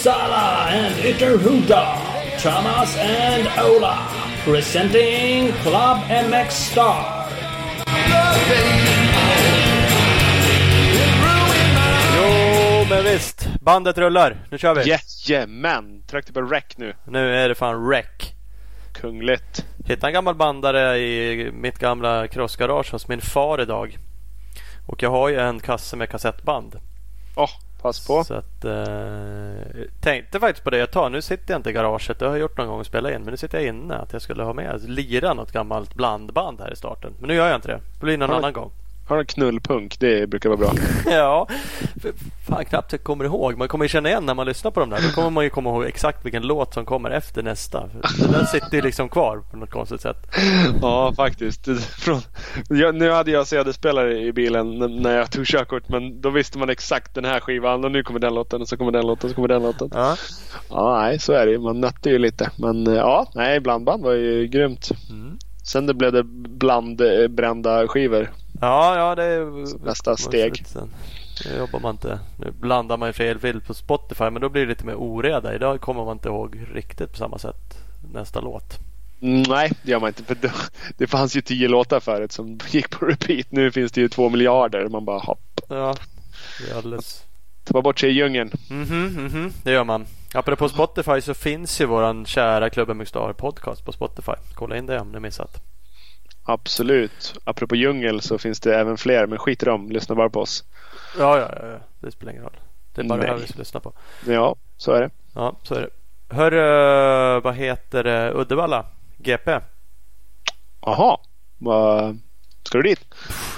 Uppsala and Ytterhuda, Thomas and Ola, presenting Club MX Star. Jo, men visst. Bandet rullar. Nu kör vi. Jajamän! Tryckte på rec nu. Nu är det fan rec. Kungligt. Hittade en gammal bandare i mitt gamla crossgarage hos min far idag. Och jag har ju en kasse med kassettband. Åh, oh, pass på. Så att, eh, tänkte faktiskt på det ett tag. Nu sitter jag inte i garaget. Det har jag gjort någon gång och spelat in. Men nu sitter jag inne. Att jag skulle ha med lira något gammalt blandband här i starten. Men nu gör jag inte det. Det blir någon Ja. annan gång. Har en knullpunk. Det brukar vara bra. Ja, fan knappt jag kommer ihåg. Man kommer ju känna igen när man lyssnar på dem där. Då kommer man ju komma ihåg exakt vilken låt som kommer efter nästa. Den sitter ju liksom kvar på något konstigt sätt. ja, faktiskt. Från, jag, nu hade jag CD-spelare i bilen när jag tog körkort. Men då visste man exakt den här skivan. Och nu kommer den låten och så kommer den låten och så kommer den låten. Ja. Ja, nej, så är det ju. Man nötte ju lite. Men eh, ja, nej, blandband var ju grymt. Mm. Sen det blev det blandbrända skivor. Ja, ja, det är Nästa steg. Nu jobbar man inte. Nu blandar man ju fel vilt på Spotify men då blir det lite mer oreda. Idag kommer man inte ihåg riktigt på samma sätt nästa låt. Mm, Nej, det gör man inte. För det, det fanns ju tio låtar förut som gick på repeat. Nu finns det ju två miljarder. Man bara hopp. Ja, det är alldeles... Ta bort sig i djungeln. Mhm, mhm, det gör man. Apropå Spotify så finns ju våran kära Klubben Mixstar podcast på Spotify. Kolla in det om ni missat. Absolut. Apropå djungel så finns det även fler. Men skit i dem. Lyssna bara på oss. Ja, ja, ja. Det spelar ingen roll. Det är bara det här Nej. vi ska lyssna på. Ja, så är det. Ja, så är det. Hörru, vad heter det? Uddevalla? GP? Jaha. Ska du dit?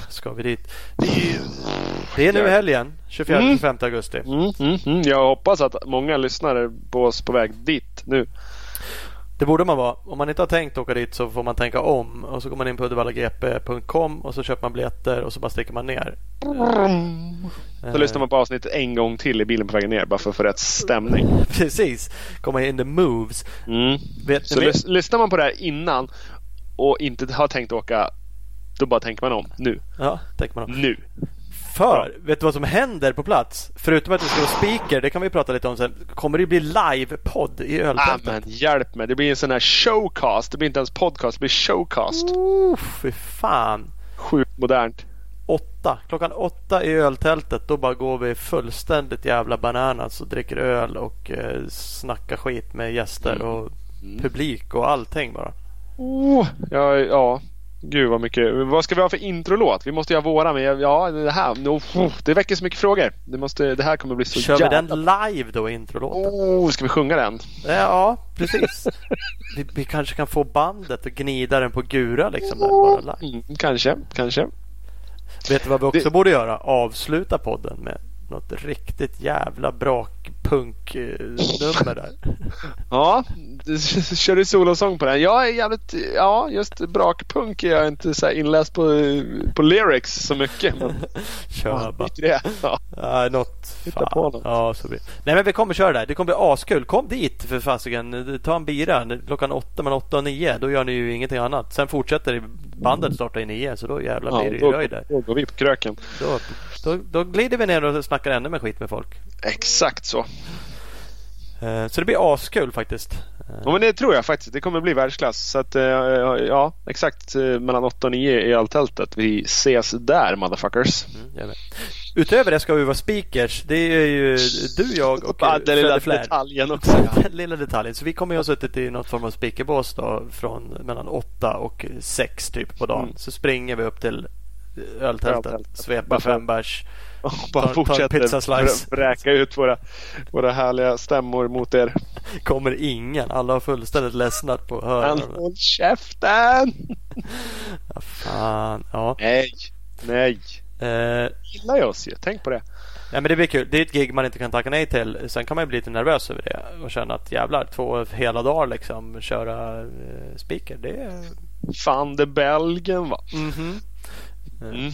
Ska vi dit? Det är, ju, det är nu i helgen. 24-25 augusti. Mm, mm, mm. Jag hoppas att många lyssnare på oss på väg dit nu. Det borde man vara. Om man inte har tänkt åka dit så får man tänka om. Och så går man in på uddevallagp.com och så köper man biljetter och så bara sticker man ner. Så Eh, lyssnar man på avsnittet en gång till i bilen på vägen ner bara för att få rätt stämning. Precis. Komma in the moves. Mm. Vet Så lys- lyssnar man på det här innan och inte har tänkt åka då bara tänker man om. Nu. Ja, tänker man om. Nu. För, vet du vad som händer på plats? Förutom att det ska vara speaker, det kan vi prata lite om sen. Kommer det bli live-podd i Ah, öltältet? men hjälp mig. Det blir en sån här showcast. Det blir inte ens podcast. Det blir showcast. Oh, fy fan. Sjukt modernt. Åtta. Klockan åtta i öltältet. Då bara går vi fullständigt jävla bananas och dricker öl och eh, snackar skit med gäster och publik och allting bara. Oh, ja, ja. Gud vad mycket. Vad ska vi ha för introlåt? Vi måste ha våra. Men ja, det här. no, oh, Det väcker så mycket frågor. Det, måste, det här kommer bli så Kör vi jävla... den live då, introlåten? Oh, ska vi sjunga den? Ja, precis. vi, vi kanske kan få bandet och gnida den på Gura liksom. Där, bara live. Mm, kanske, kanske. Vet du vad vi också Det- borde göra? Avsluta podden med något riktigt jävla brak-punk-nummer där. Ja, du kör du solosång på den? Jag är jävligt, ja just brakpunk är jag inte så inläst på, på lyrics så mycket. Men Kör ja, bara. det. Ja. Ja, något. Hitta på något. Ja, så blir. Nej men vi kommer köra där. Det kommer bli askul. Kom dit för fasiken. Ta en bira. Klockan åtta, men åtta och nio. Då gör ni ju ingenting annat. Sen fortsätter det. bandet startar i nio. Så då jävlar blir det ju röj där. då går vi på kröken. Då, då, då glider vi ner och snackar ännu mer skit med folk. Exakt så. Eh, Så det blir askul faktiskt. Eh, Ja, men det tror jag faktiskt. Det kommer bli världsklass. Så att, eh, ja, exakt mellan 8 och 9 i alltältet. Vi ses där motherfuckers. Mm. Utöver det ska vi vara speakers. Det är ju du, jag och Ja, den lilla Flärd. detaljen också. Ja. Den lilla detaljen. Så vi kommer ju ha suttit i något form av speakerbås då från mellan åtta och sex typ på dagen. Mm. Så springer vi upp till öltältet, svepa fem bärs. Och bara en fortsätter vräka ut våra, våra härliga stämmor mot er. Kommer ingen. Alla har fullständigt ledsnat på att höra. Men dem. håll käften! Ja, fan. Ja. Nej, nej. Eh, Gillar jag oss ju. Tänk på det. Nej men det blir kul. Det är ett gig man inte kan tacka nej till. Sen kan man ju bli lite nervös över det och känna att jävlar, två hela dagar liksom köra eh, speaker. Det är... Fan det Belgien va. Mhm. Mm.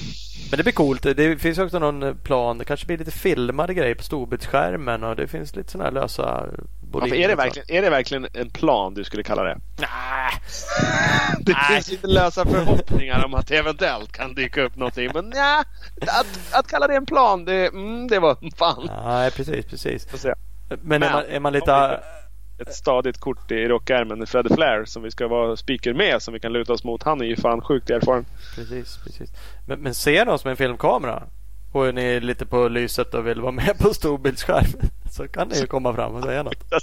Men det blir coolt. Det finns också någon plan. Det kanske blir lite filmade grejer på storbildsskärmen och det finns lite sådana här lösa Ja, är, det verkligen, är det verkligen en plan du skulle kalla det? Nej. Det Nej. finns lite lösa förhoppningar om att det eventuellt kan dyka upp någonting. Men nej, att, att kalla det en plan, det, mm, det var fan. Nej, precis, precis. Se. Men, är, man, är man lite... Ett stadigt kort i rockärmen. Freddy Flair som vi ska vara speaker med som vi kan luta oss mot. Han är ju fan sjukt erfaren. Precis, precis. Men, men ser oss med en filmkamera och är ni lite på lyset och vill vara med på storbildsskärm så kan ni ju komma fram och säga något.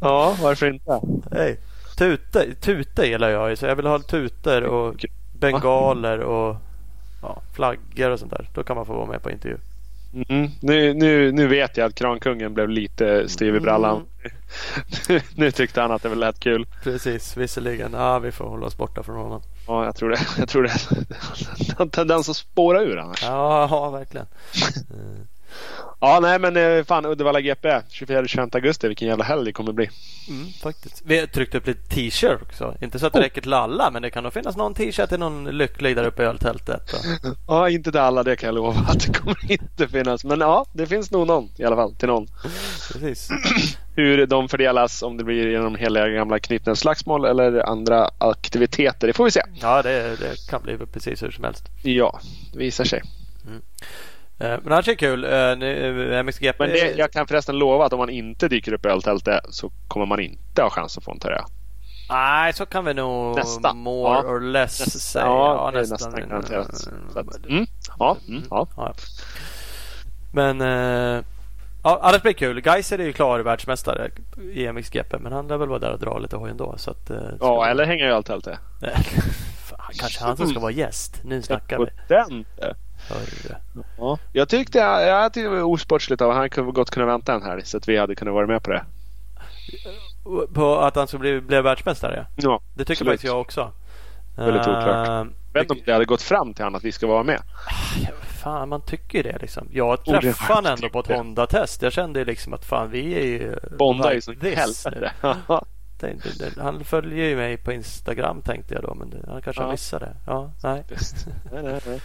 ja, varför inte? Hej. Tute, tute gillar jag ju så jag vill ha tuter och bengaler och ja, flaggor och sånt där. Då kan man få vara med på intervju. Mm. Nu, nu, nu vet jag att Krankungen blev lite styv i brallan. Mm. nu tyckte han att det var lät kul. Precis, visserligen. Ja, vi får hålla oss borta från honom. Ja, jag tror det. Jag tror det. Han har tendens att spåra ur annars. Ja, ja verkligen. Ja, nej men eh, fan Uddevalla GP 24-25 augusti. Vilken jävla helg det kommer bli. Mm, faktiskt. Vi har tryckt upp lite t-shirt också. Inte så att det oh. räcker till alla men det kan nog finnas någon t-shirt till någon lycklig där uppe i öltältet. ja, inte till alla det kan jag lova att det kommer inte finnas. Men ja, det finns nog någon i alla fall till någon. Precis. Hur de fördelas, om det blir genom hela gamla knytnävsslagsmål eller andra aktiviteter, det får vi se. Ja, det, det kan bli precis hur som helst. Ja, det visar sig. Mm. Eh, men annars är det kul. Eh, eh, MXGP... Men det, jag kan förresten lova att om man inte dyker upp i öltältet så kommer man inte ha chans att få en tröja. Nej, så kan vi nog nästan. more ja. or less nästan. säga. Ja, ja nästan. nästan garanterat. Mm. Ja, mm. ja. ja. Men eh, ja, annars blir det kul. Geiser är ju klar världsmästare i MXGP men han lär väl vara där och dra lite hoj ändå. Så att, ja, eller hänga i öltältet. Kanske han som ska vara gäst. Nu snackar vi. Ja, jag tyckte, jag tyckte det var osportsligt av Han kunde gott kunna vänta en här så att vi hade kunnat vara med på det. På att han skulle bli, bli världsmästare? Ja, Det tycker faktiskt jag också. Väldigt oklart. Uh, vet inte om det hade gått fram till honom att vi ska vara med. Fan, man tycker ju det liksom. Jag träffade honom ändå på ett Honda-test. Jag kände liksom att fan, vi är ju... Bonda är ju så helvete. Han följer ju mig på Instagram tänkte jag då. Men han kanske ja. missade. Ja, nej. nej, nej, nej.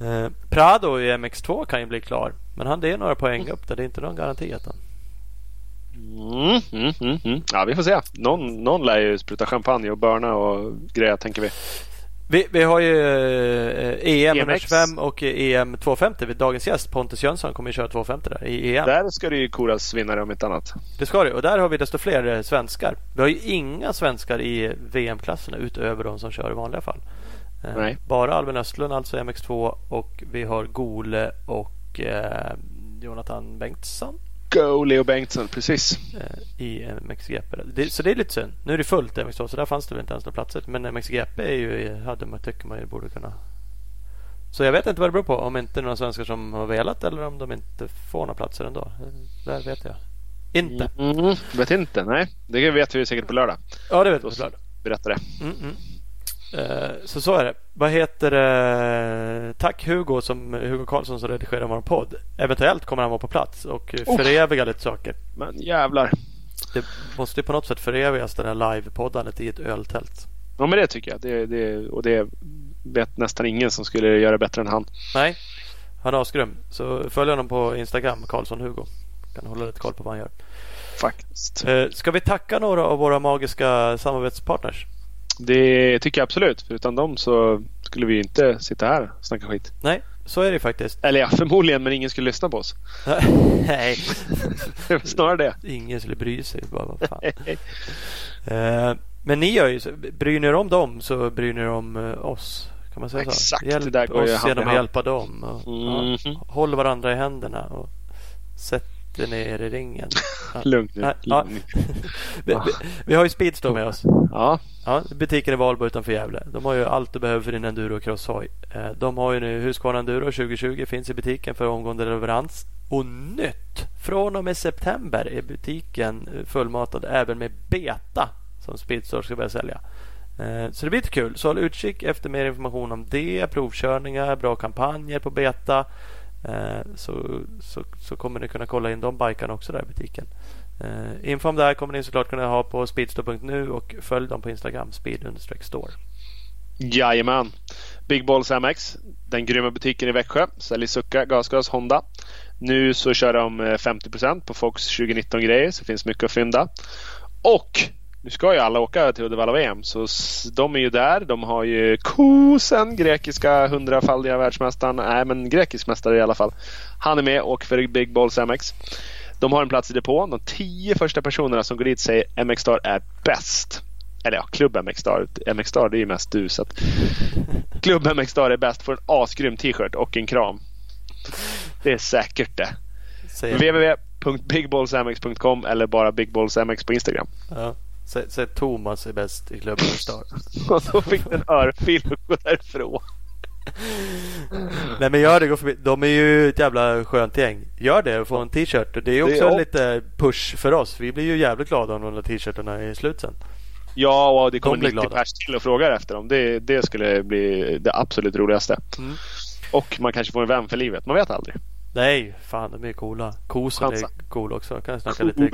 Eh, Prado i MX2 kan ju bli klar. Men han det är några poäng upp där. Det är inte någon garanti att han... Mm, mm, mm, mm. Ja, vi får se. Någon, någon lär ju spruta champagne och börna och grejer tänker vi. Vi, vi har ju eh, EM 125 och EM 250. Dagens gäst Pontus Jönsson kommer att köra 250 där i EM. Där ska det ju koras vinnare om inte annat. Det ska det och där har vi desto fler eh, svenskar. Vi har ju inga svenskar i VM-klasserna utöver de som kör i vanliga fall. Eh, Nej. Bara Albin Östlund, alltså MX2 och vi har Gole och eh, Jonathan Bengtsson. Go Leo Bengtsson, precis. Eh, I MXGP. Det, så det är lite synd. Nu är det fullt i MX2 så där fanns det väl inte ens några platser. Men MXGP är ju, hade man, tycker man ju borde kunna. Så jag vet inte vad det beror på. Om inte några svenskar som har velat eller om de inte får några platser ändå. Där vet jag inte. Mm, vet inte, nej. Det vet vi säkert på lördag. Ja, det vet vi på lördag. Berätta det. Mm, mm. Eh, så så är det. Vad heter det? Tack Hugo som Hugo Karlsson som redigerar vår podd. Eventuellt kommer han vara på plats och oh. föreviga lite saker. Men jävlar. Det måste ju på något sätt förevigas den här livepoddandet i ett öltält. Ja men det tycker jag. Det, det, och det vet nästan ingen som skulle göra bättre än han. Nej, han är asgrym. Så följ honom på Instagram, Karlsson Hugo. Kan hålla lite koll på vad han gör. Faktiskt. Eh, ska vi tacka några av våra magiska samarbetspartners? Det tycker jag absolut. För utan dem så skulle vi inte sitta här och snacka skit. Nej, så är det faktiskt. Eller ja, förmodligen, men ingen skulle lyssna på oss. Nej. Snarare det. Ingen skulle bry sig. Bara, vad fan. uh, men ni gör ju så. Bryr ni er om dem så bryr ni er om uh, oss. Kan man säga Exakt, så? Hjälp det där går oss genom att hjälpa dem. Och, mm ja, håll varandra i händerna. Och sätt inte ner i ringen. Lugn nu. Ja. vi, vi, vi, har ju Speedstore med oss. Ja. ja. Butiken i Valbo utanför Gävle. De har ju allt du behöver för din enduro crosshoj. Eh, de har ju nu Husqvarna Enduro 2020 finns i butiken för omgående leverans. Och nytt! Från och med september är butiken fullmatad även med Beta som Speedstore ska börja sälja. Eh, så det blir lite kul. Så håll utkik efter mer information om det. Provkörningar, bra kampanjer på Beta. Eh, så, så, så kommer ni kunna kolla in de bikarna också där i butiken. Eh, info om det här kommer ni såklart kunna ha på speedstore.nu och följ dem på Instagram, speed-store. Jajamän. Big Balls MX, den grymma butiken i Växjö, säljer Succa, gasgas, Honda. Nu så kör de eh, 50% på Fox 2019-grejer så det finns mycket att fynda. Och nu ska ju alla åka till Uddevalla VM så de är ju där. De har ju Kosen, grekiska hundrafaldiga världsmästaren. Nej men grekisk mästare i alla fall. Han är med och för Big Balls MX. De har en plats i depån. De tio första personerna som går dit säger MX Star är bäst. Eller ja, Klubb MX Star. MX Star det är ju mest du. Så att Klubb MX Star är bäst. Får en asgrym t-shirt och en kram. Det är säkert det. www.bigballsmx.com eller bara bigballsmx på Instagram. Ja. Säg, Thomas är bäst i klubben Star. och då fick den örfil och gå därifrån. Nej men gör det, gå förbi. De är ju ett jävla skönt gäng. Gör det och få en t-shirt. Det är också det är lite push för oss. Vi blir ju jävligt glada om de där t-shirtarna är slut sen. Ja, och det kommer de 90 pers till och frågar efter dem. Det, det skulle bli det absolut roligaste. Mm. Och man kanske får en vän för livet. Man vet aldrig. Nej, fan de är coola. Kosen är cool också. Kan jag snacka lite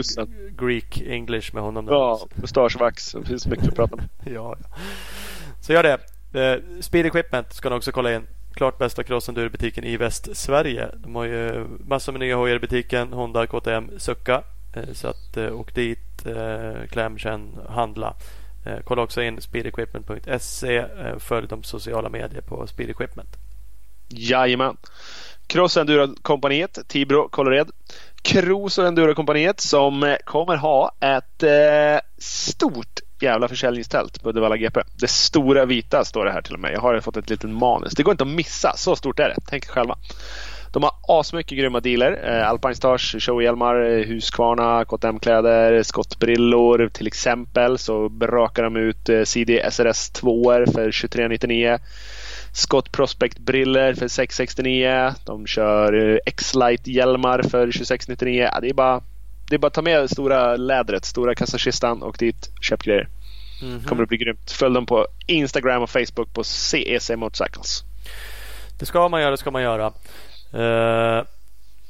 Greek English med honom. Ja, mustaschvax. Det finns mycket att prata om. ja, ja. Så gör det. Eh, Speed Equipment ska ni också kolla in. Klart bästa crossenduro-butiken i Västsverige. De har ju massor med nya hojar i butiken. Honda, KTM, Succa. Eh, så att eh, åk dit, eh, kläm, känn, handla. Eh, kolla också in speedequipment.se. Eh, följ de sociala medier på Speed Equipment. Jajamän. Cross Enduro-kompaniet, Tibro, Kållered. Cruise Enduro-kompaniet som eh, kommer ha ett eh, stort jävla försäljningstält på Uddevalla GP. Det stora vita står det här till och med. Jag har fått ett litet manus. Det går inte att missa. Så stort är det. Tänk själva. De har asmycket grymma dealer. Eh, Alpine Stars, showhjälmar, eh, Husqvarna, KTM-kläder, skottbrillor till exempel. Så brakar de ut eh, CD SRS 2 för 2399. Scott Prospect-briller för 669. De kör eh, X-Lite-hjälmar för 2699. Ja, det, är bara, det är bara att ta med stora lädret, stora kassakistan och dit. Köp grejer. Mm -hmm. kommer att bli grymt. Följ dem på Instagram och Facebook på CEC Motorcycles. Det ska man göra, det ska man göra. Uh,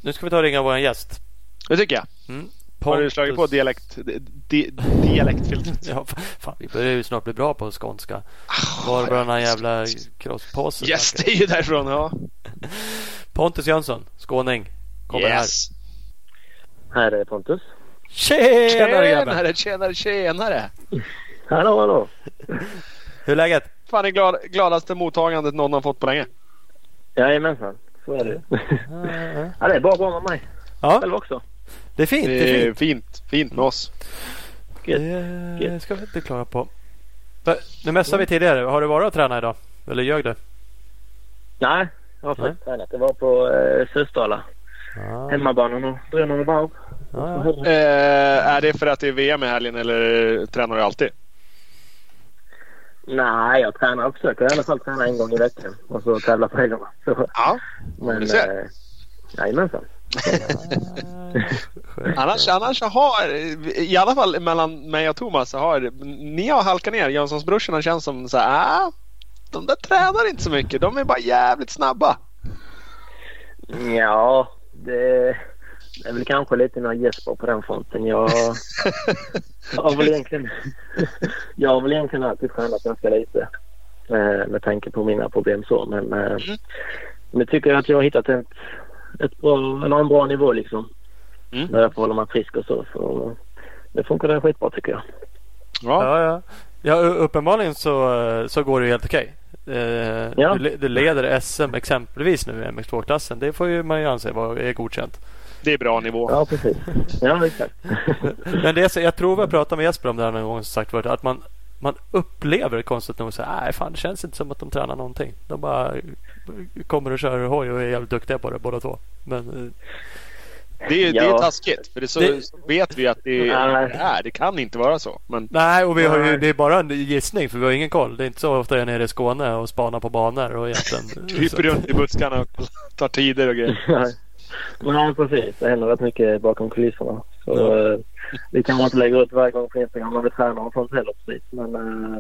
nu ska vi ta och ringa vår gäst. Det tycker jag. Mm. Har du slagit på dialekt, di, dialektfiltret? ja, fan, vi börjar ju snart bli bra på skånska. Ah, Var varannan jävla crosspåse. Yes, det är ju därifrån. Ja. Pontus Jönsson, skåning, kommer yes. här. Här är Pontus. Tjenare Tjenare, tjenare, tjenare. hallå, hallå. Hur är läget? Fan, det glad, gladaste mottagandet någon har fått på länge. Jajamensan, så är det. ja, det är bara bra med mig. Ja. Själv också. Det är fint. Det är fint. fint, fint med oss. Det ska vi inte klaga på. Nu mässade vi tidigare. Har du varit och tränat idag? Eller ljög du? Nej, jag har faktiskt tränat. Det var på eh, Sösdala. Ah. Hemmabanan och drog några varv. Ah. Eh, är det för att det är VM i helgen eller tränar du alltid? Nej, jag tränar och försöker i alla fall träna en gång i veckan och så tävla på helgerna. Ja, men, du ser. Eh, jajamensan. Annars, annars har, i alla fall mellan mig och Thomas, har ni har halkat ner. Jönssonsbrorsorna känns som så här, äh, de där tränar inte så mycket. De är bara jävligt snabba. Ja, det är väl kanske lite några Jesper på den fronten. Jag, jag, har väl egentligen, jag har väl egentligen alltid tränat ganska lite eh, med tanke på mina problem så. Men, eh, mm. men tycker jag att jag har hittat ett ett bra, en bra nivå liksom. Mm. Där jag får hålla mig frisk och så. så det funkar det skitbra tycker jag. Ja, ja, ja. ja uppenbarligen så, så går det helt okej. Eh, ja. du, du, leder SM exempelvis nu i MX2-klassen. Det får ju man ju anse vara är godkänt. Det är bra nivå. Ja, precis. Ja, exakt. Men det är, jag tror vi har pratat med Jesper om det här någon gång. Som sagt att man, man upplever konstigt nog så nej fan det känns inte som att de tränar någonting. De bara kommer och kör hoj och är jävligt duktiga på det båda två. Men, eh, det, är, ja. det är taskigt för det så, det, vet vi att det är. Det kan inte vara så. Men... Nej, och vi har ju, det är bara en gissning för vi har ingen koll. Det är inte så ofta jag är nere i Skåne och spanar på banor och egentligen... Kryper runt i buskarna och tar tider och grejer. Nej, precis. Det händer rätt mycket bakom kulisserna. Så, ja. Eh, vi kan inte lägga ut varje gång på Instagram när vi tränar och sånt heller precis. Men uh,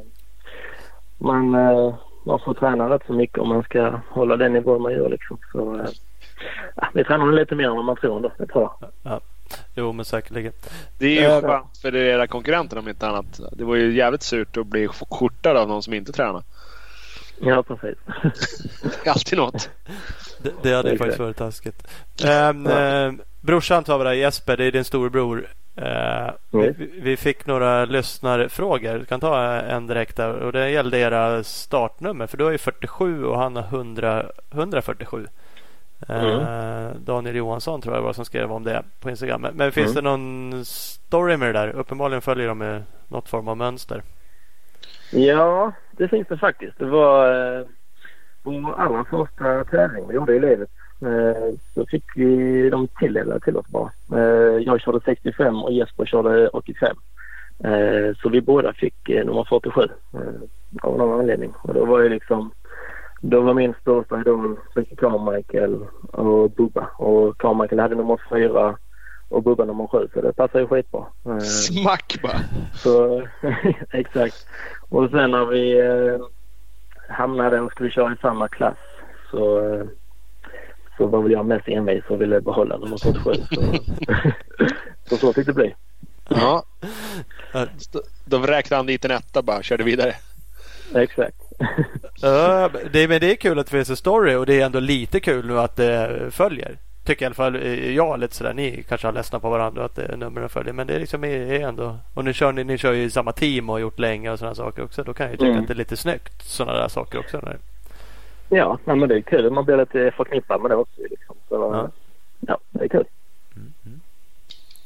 man, uh, man får träna rätt så mycket om man ska hålla den nivån man gör liksom. Så, ja, vi tränar lite mer än vad man tror ändå, det tror jag. Ja. Jo, men säkerligen. Det är ju skönt för era konkurrenter om inte annat. Det var ju jävligt surt att bli skjortad av någon som inte tränar. Ja, precis. det är alltid något. Det, det hade faktiskt varit taskigt. Um, ja. uh, brorsan tar vi där, Jesper, det är din storebror. Eh, Mm. vi, vi fick några lyssnarfrågor. Vi kan ta en direkt där. Och det gällde era startnummer. För du har ju 47 och han har 100, 147. Eh, Daniel Johansson tror jag var som skrev om det på Instagram. Men, men finns Mm. det någon story med det där? Uppenbarligen följer de med något form av mönster. Ja, det finns det faktiskt. Det var eh, vår allra första tävling vi gjorde i livet. Eh, så fick vi dem tilldelade till oss bara. Eh, jag körde 65 och Jesper körde 85. Eh, så vi båda fick eh, nummer 47 eh, av någon anledning. Och då var ju liksom då var min största idol Ricky Carmichael och Bubba. Och Carmichael hade nummer 4 och Bubba nummer 7 så det passade ju skitbra. Eh, Smack bara! så, exakt. Och sen när vi eh, hamnade och skulle köra i samma klass så, eh, så var väl jag mest envis och ville behålla nummer 47. Så, så så fick det bli. Ja. Då räknade han dit en etta bara och körde vidare. Exakt. Ja, det, men det är kul att det finns en story och det är ändå lite kul nu att det följer. Tycker i alla fall eh, jag lite sådär. Ni kanske har ledsnat på varandra att det, numren följer. Men det är liksom är, är ändå. Och ni kör, ni, ni kör ju i samma team och har gjort länge och sådana saker också. Då kan jag ju tycka Mm. att det är lite snyggt. Sådana där saker också. När, Ja, nej, men det är kul. Man blir lite förknippad med det också. Liksom. Så, Ja. ja. det är kul.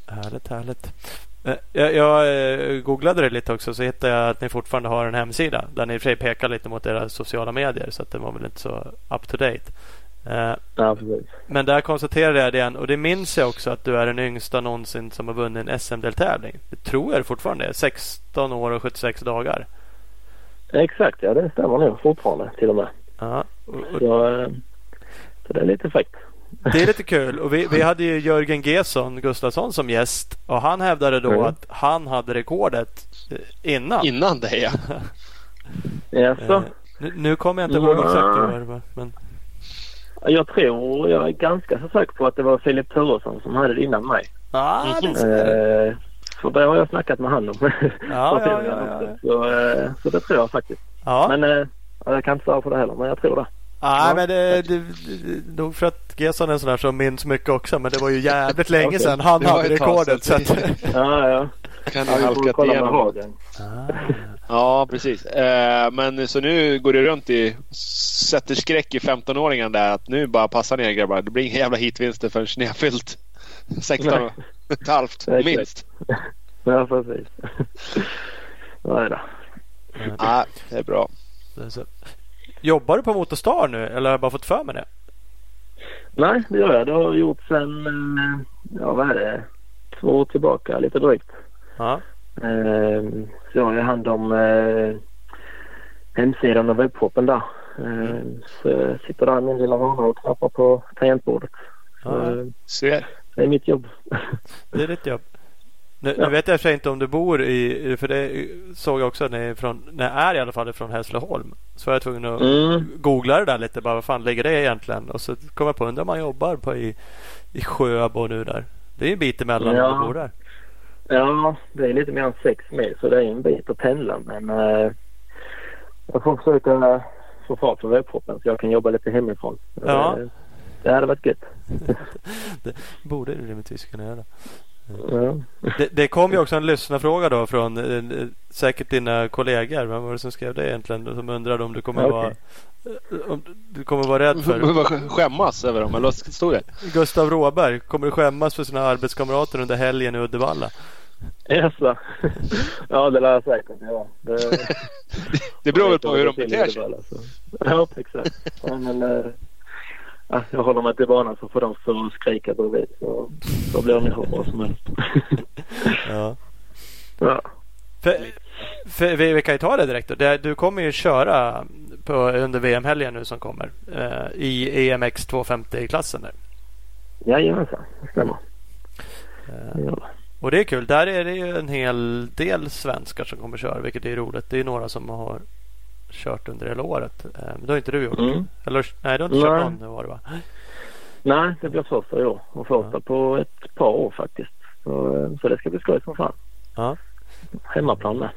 Härligt, härligt. Eh, Jag, jag eh, googlade det lite också så hittade jag att ni fortfarande har en hemsida där ni i och för sig pekar lite mot era sociala medier så att det var väl inte så up to date. Eh, Ja. Men där konstaterade jag det igen och det minns jag också att du är den yngsta någonsin som har vunnit en SM-deltävling. Det tror jag fortfarande är. 16 år och 76 dagar. Exakt, ja det stämmer nog fortfarande till och med. Ja, Så, eh, så det är lite fräckt. det är lite kul. Och vi, vi hade ju Jörgen Gesson Gustafsson som gäst och han hävdade då Mm. att han hade rekordet eh, innan. Innan det ja. Jaså? Eh, nu, nu kommer jag inte ihåg exakt hur det var. Men, Jag tror, jag är ganska så säker på att det var Filip Turesson som hade det innan mig. ah, det ser Eh, så det har jag snackat med honom. Ja, ja, ja, ja. Så, så det tror jag faktiskt. ja. Men jag kan inte svara på det heller, men jag tror det. Nej, Ja. men det, det, det, nog för att Gesson är en sån där som minns mycket också. Men det var ju jävligt länge Okej. sedan han hade rekordet. Så att, Ja, ja. Kan halkat kolla med igenom. Hagen. Ja, precis. Eh, men så nu går det runt i... Sätter skräck i 15-åringen där att nu bara passa ner grabbar. Det blir inga jävla hitvinster förrän ni har fyllt 16 och ett halvt minst. Ja, precis. Nej då. Ja, det är bra. Så. Jobbar du på Motorstar nu eller har jag bara fått för mig det? Nej, det gör jag. Det har jag gjort sen, eh, ja vad är det, två år tillbaka lite drygt. Ja. Eh, Så jag har ju hand om eh, hemsidan och webbshoppen där. Eh, Så jag sitter där i min lilla vana och knappar på tangentbordet. Så, Ja. Ser. Det är mitt jobb. Det är ditt jobb. Nu, Ja. nu vet jag för inte om du bor i, för det såg jag också när jag är, från, jag är i alla fall från Hässleholm. Så var jag tvungen att Mm. googla det där lite. Bara, vad fan ligger det egentligen? Och så kom jag på undrar man jobbar på i, i Sjöbo nu där. Det är ju en bit emellan Ja. du bor där. Ja, det är lite mer än sex mil så det är en bit att pendla men eh, jag får försöka få fart på webbshoppen så jag kan jobba lite hemifrån. Ja. Eh, Det hade varit gött. Det borde du rimligtvis kunna göra. Ja. Det, det kom ju också en lyssnarfråga då från eh, säkert dina kollegor. Vem var det som skrev det egentligen? Som undrade om du kommer Okej. vara eh, om du kommer vara rädd för Skämmas över dem, eller vad stod det? Gustav Råberg. Kommer du skämmas för sina arbetskamrater under helgen i Uddevalla? Jaså? ja, det lär jag säkert göra. Det, Det beror väl på hur de beter sig. Ja, exakt. Ja, men, eh, ja, jag håller mig till banan så får de stå och skrika bredvid. Så, så blir nog hur bra som helst. Ja. ja. För, för vi, kan ju ta det direkt. Då. Du kommer ju köra på, under VM-helgen nu som kommer eh, i EMX 250-klassen. Där. Jajamensan, det stämmer. Eh, det. och det är kul. Där är det ju en hel del svenskar som kommer köra, vilket är roligt. Det är några som har kört under hela året. Eh, men det har inte du gjort. Mm. Eller nej, du har inte kört Nej. någon. Det var det va? Nej, det blir första i år och första på ett par år faktiskt. Så, eh, så det ska bli skoj som fan. Ja. Hemmaplan med.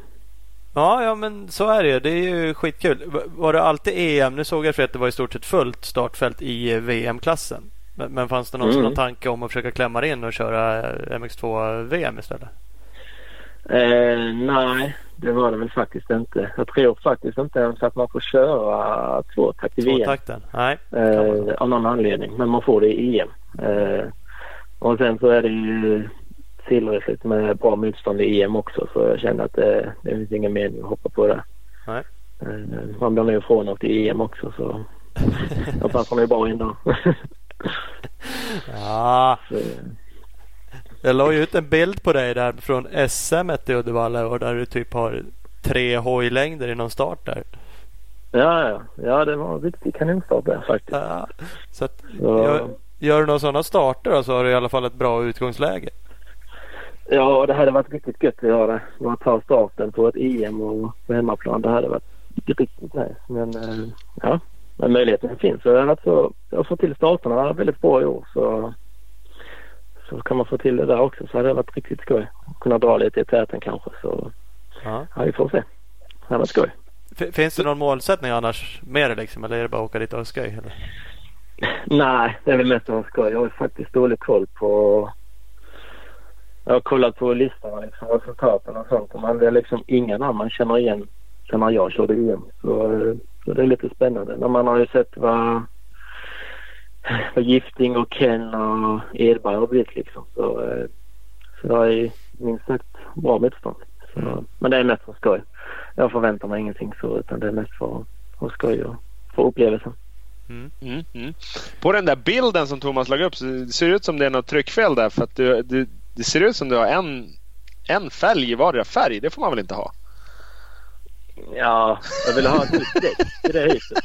Ja, ja, men så är det. Det är ju skitkul. Var det alltid EM? Nu såg jag för att det var i stort sett fullt startfält i eh, VM-klassen. Men, men fanns det någon, Mm. någon tanke om att försöka klämma in och köra MX2 VM istället? Eh, nej, det var det väl faktiskt inte. Jag tror faktiskt inte ens att man får köra tvåtakt i VM. Tvåtakten? Nej. Eh, av någon anledning. Men man får det i EM. Eh, och sen så är det ju tillräckligt med bra motstånd i EM också så jag kände att det, det finns ingen mening att hoppa på det. Nej. Eh, man blir nu ifrån i EM också så då passar ju bra in då. Ja, så, jag la ju ut en bild på dig där från SM i Uddevalla och där du typ har tre hojlängder i någon start där. ja, ja, ja, det var en riktig kanonstart där faktiskt. Ja, så att, Så, gör, gör du några sådana starter då, så har du i alla fall ett bra utgångsläge. Ja, det hade varit riktigt gött att göra. Bara ta starten på ett EM och på hemmaplan. Det hade varit riktigt nice. Men eh, ja, men möjligheten finns. Så, jag har fått till starterna väldigt bra i år. Så, så kan man få till det där också så hade det varit riktigt skoj. Kunna dra lite i täten kanske. Så Ja. ja, vi får se. Det hade varit skoj. F- Finns det någon målsättning annars med det liksom? Eller är det bara att åka dit och ha skoj? Eller? Nej, det är väl mest av skoj. Jag har faktiskt dålig koll på... Jag har kollat på listorna, liksom, resultaten och sånt. Men det är liksom ingen annan man känner igen sen när jag körde EM. Så, eh, så det är lite spännande. Men man har ju sett vad Gifting och Ken och Edberg har blivit liksom. Så, eh, så det är minst sagt bra motstånd. Så, men det är mest för skoj. Jag förväntar mig ingenting så utan det är mest för, för skoj och för upplevelsen. Mm. Mm, mm. På den där bilden som Thomas lagt upp så det ser det ut som det är något tryckfel där. För att du, du, det ser ut som du har en, en fälg i vardera färg. Det får man väl inte ha? Ja, jag ville ha ett nytt däck till det huset.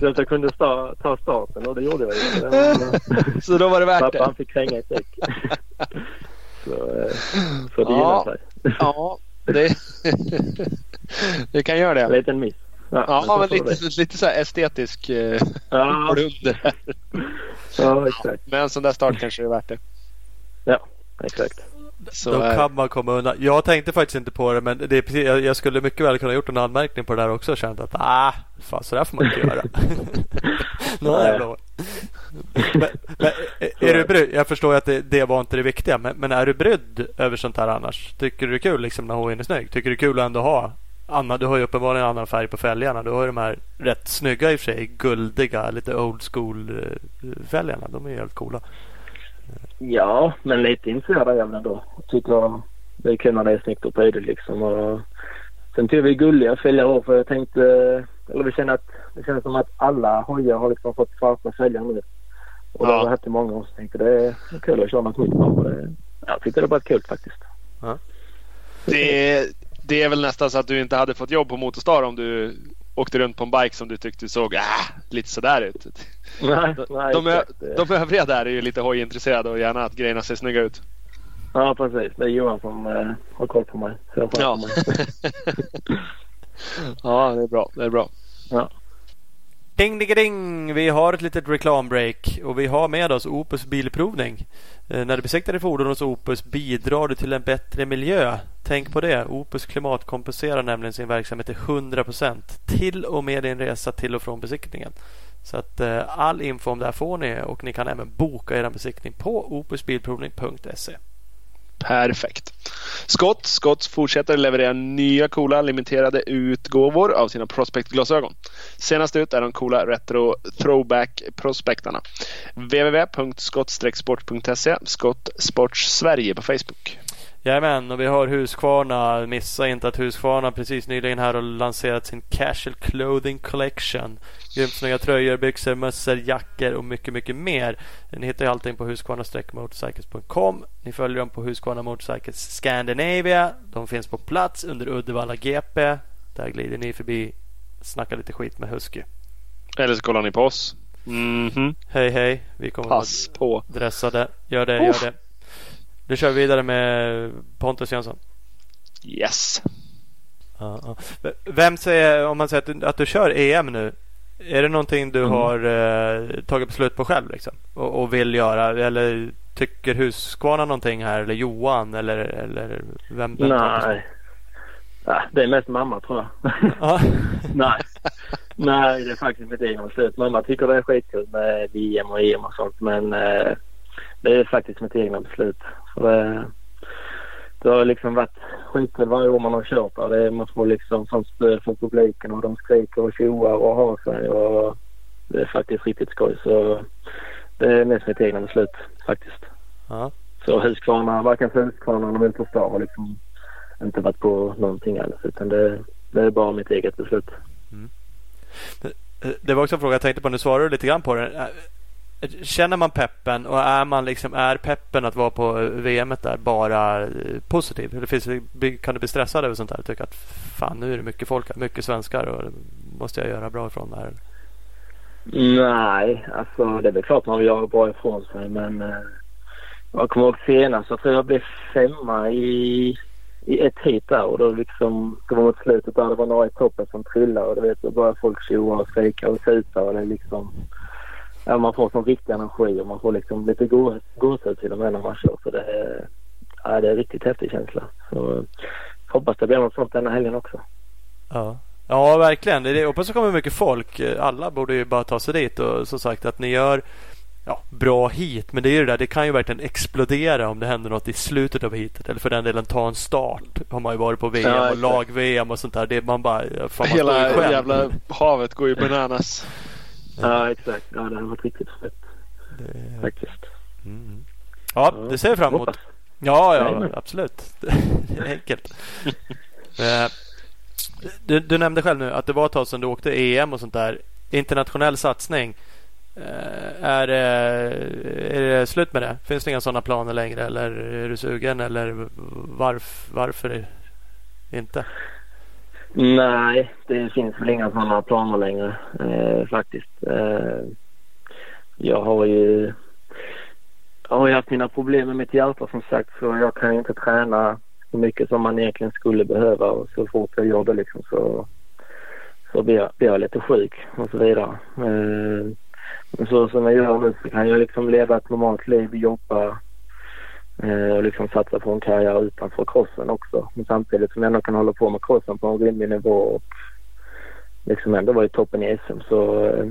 Så att jag kunde sta- ta starten och det gjorde jag ju. Men, Så då var det värt Pappa det. han fick kränga ett däck. Så, eh, så det Ja. gillar sig. Ja, det, det kan göra En det. liten miss. Ja, så men det. lite, lite så här estetisk eh, Ja, blunder. här. ja, exakt. Men en sån där start kanske är värt det. Ja, exakt. Så, Då kan man komma undan. Jag tänkte faktiskt inte på det men det är precis, jag, jag skulle mycket väl kunna gjort en anmärkning på det där också och känt att ah, fan så där får man inte göra. Nej. men, men, är, du brydd? Jag förstår att det, det var inte det viktiga men, men är du brydd över sånt här annars? Tycker du det är kul liksom när hojen är snygg? Tycker du det är kul att ändå ha Anna, du har ju uppenbarligen en annan färg på fälgarna. Du har ju de här rätt snygga i och för sig, guldiga, lite old school eh, fälgarna. De är ju helt coola. Ja, men lite intresserad är jag väl ändå. Jag tycker det är kul när det är snyggt och prydligt liksom. Och sen tycker vi är gulliga fälgar också för jag tänkte, eller vi känner att det känns som att alla hojar har liksom fått svarta fälgar nu. Och det Ja. har jag haft i många år så tänkte det är kul att köra något nytt det- Jag tyckte det var kul faktiskt. det, det är väl nästan så att du inte hade fått jobb på Motorstar om du åkte runt på en bike som du tyckte såg äh, lite sådär ut. Nej, De, nej de, de övriga där är ju lite hojintresserade och gärna att grejerna ser snygga ut. Ja, precis. Det är Johan som eh, har koll på mig. Ja. mig. ja, det är bra. Det är bra. Ding, ding, ding! Vi har ett litet reklambreak och vi har med oss Opus Bilprovning. Eh, när du besiktar ditt fordon hos Opus bidrar du till en bättre miljö. Tänk på det. Opus klimatkompenserar nämligen sin verksamhet till 100% till och med din resa till och från besiktningen. Så att eh, all info om det här får ni och ni kan även boka er besiktning på opusbilprovning.se. Perfekt. Scott, Scott fortsätter leverera nya coola limiterade utgåvor av sina Prospect-glasögon. Senast ut är de coola Retro Throwback Prospektarna. www.skott-sport.se Skott Sports Sverige på Facebook. Jajamän, och vi har Husqvarna. Missa inte att Husqvarna precis nyligen här har lanserat sin Casual Clothing Collection. Grymt snygga tröjor, byxor, mössor, jackor och mycket, mycket mer. Ni hittar ju allting på husqvarna-motorcycles.com. Ni följer dem på Husqvarna Motorcycles Scandinavia. De finns på plats under Uddevalla GP. Där glider ni förbi. Snacka lite skit med Husky. Eller så kollar ni på oss. Mhm. Hej hej, vi kommer Pass på. dressade. Gör det, gör det. Nu kör vi vidare med Pontus Jönsson. Yes. Ja. V- Vem säger, om man säger att du, att du kör EM nu. Är det någonting du Mm. har eh, tagit beslut på själv liksom? Och, och vill göra? Eller tycker Husqvarna någonting här? Eller Johan? Eller, eller vem? vem? Nej. Ja, det är mest mamma tror jag. Ja. Nej. Nej, det är faktiskt mitt egna beslut. Mamma tycker det är skitkul med VM och EM och sånt men eh, det är faktiskt mitt egna beslut. För det, det har liksom varit skitkul varje år man har kört där. Det man får liksom sånt stöd från publiken och de skriker och tjoar och har sig. Och det är faktiskt riktigt skoj. Så det är mest mitt egna beslut faktiskt. Ja. Så Husqvarna, varken Husqvarna eller Motorstar har liksom inte varit på någonting alls. Utan det, det är bara mitt eget beslut. Det var också en fråga jag tänkte på. Nu svarar du lite grann på den. Känner man peppen och är man liksom är peppen att vara på VM där bara eh, positiv? Eller finns, kan du bli stressad över sånt här? Tycka att fan nu är det mycket folk mycket svenskar och måste jag göra bra ifrån mig? Nej, alltså det är väl klart man vill göra bra ifrån sig men eh, jag kommer ihåg senast så tror jag blev femma i, i ett hit där och då liksom det var mot slutet där det var några i toppen som trillade och du vet då började folk tjoa och skrika och tuta och det är liksom ja, man får sån riktig energi och man får liksom lite gåshud till och med när man kör så det är, ja, det är en riktigt häftig känsla. Så hoppas det blir något sånt denna helgen också. Ja. Ja, verkligen. Det är, hoppas det kommer mycket folk. Alla borde ju bara ta sig dit och som sagt att ni gör ja, bra hit. Men det är ju det där, det kan ju verkligen explodera om det händer något i slutet av hitet. Eller för den delen ta en start. Har man ju varit på VM ja, och lag-VM och sånt där. Det man bara... Fan, man Hela jävla havet går ju bananas. Ja, exakt. Ja, det har varit riktigt fett. Det... Faktiskt. Mm. Ja, det ser jag fram emot. Ja, ja, absolut. Det är enkelt. Eh, du, du, nämnde själv nu att det var ett tag sedan du åkte EM och sånt där. Internationell satsning. Eh, är det, är det slut med det? Finns det inga sådana planer längre eller är du sugen eller varf, varför inte? Nej, det finns väl inga sådana planer längre eh, faktiskt. Eh, jag har ju jag har ju haft mina problem med mitt hjärta som sagt så jag kan inte träna så mycket som man egentligen skulle behöva och så fort jag gör det liksom så, så blir, jag, blir jag lite sjuk och så vidare. Eh, så som jag gör nu så kan jag liksom leva ett normalt liv, jobba Eh, och liksom satsa på en karriär utanför crossen också. Men samtidigt som jag ändå kan hålla på med crossen på en rimlig nivå och liksom ändå vara i toppen i SM så eh,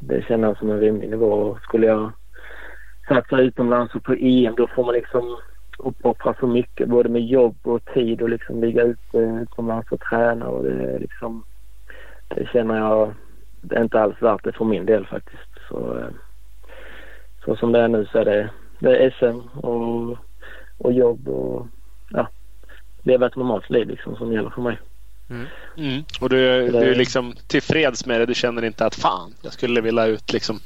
det känner jag som en rimlig nivå. Skulle jag satsa utomlands och på EM då får man liksom uppoffra så mycket både med jobb och tid och liksom ligga ute utomlands och träna och det är liksom det känner jag det är inte alls värt det för min del faktiskt. Så, eh, så som det är nu så är det, det är SM och, och jobb och ja, leva ett normalt liv liksom som gäller för mig. Mm. Mm. Och du, du är liksom tillfreds med det? Du känner inte att fan, jag skulle vilja ut liksom?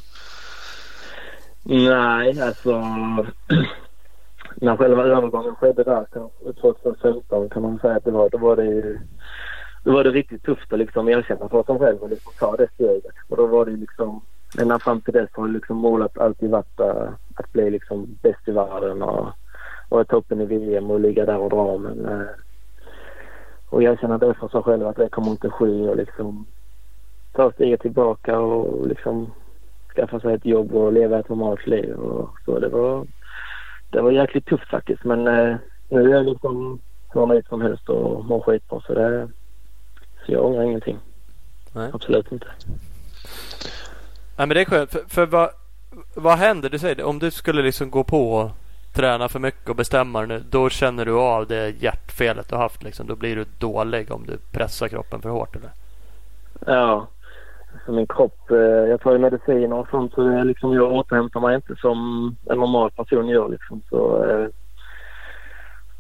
Nej, alltså när själva övergången skedde där 2015 kan man säga att det var, då var det ju då var det riktigt tufft att liksom erkänna för sig själv och liksom ta det steget. Och då var det liksom, ända fram till dess har liksom målet alltid varit uh, att bli liksom bäst i världen och, och toppen i VM och ligga där och dra. Men, uh, och erkänna det för sig själv att det kommer inte ske och liksom ta steget tillbaka och liksom skaffa sig ett jobb och leva ett normalt liv. Och så det var det var jäkligt tufft faktiskt. Men eh, nu är jag liksom hur nöjd som helst och mår skitbra. Så, det, så jag ångrar ingenting. Nej. Absolut inte. Nej, men det är skönt. För, för vad, vad händer? Du säger det, om du skulle liksom gå på och träna för mycket och bestämma nu. Då känner du av det hjärtfelet du haft. Liksom. Då blir du dålig om du pressar kroppen för hårt. Eller? Ja, för min kropp. Eh, jag tar ju mediciner och sånt så det liksom, jag återhämtar mig inte som en normal person gör. Liksom. Så, eh,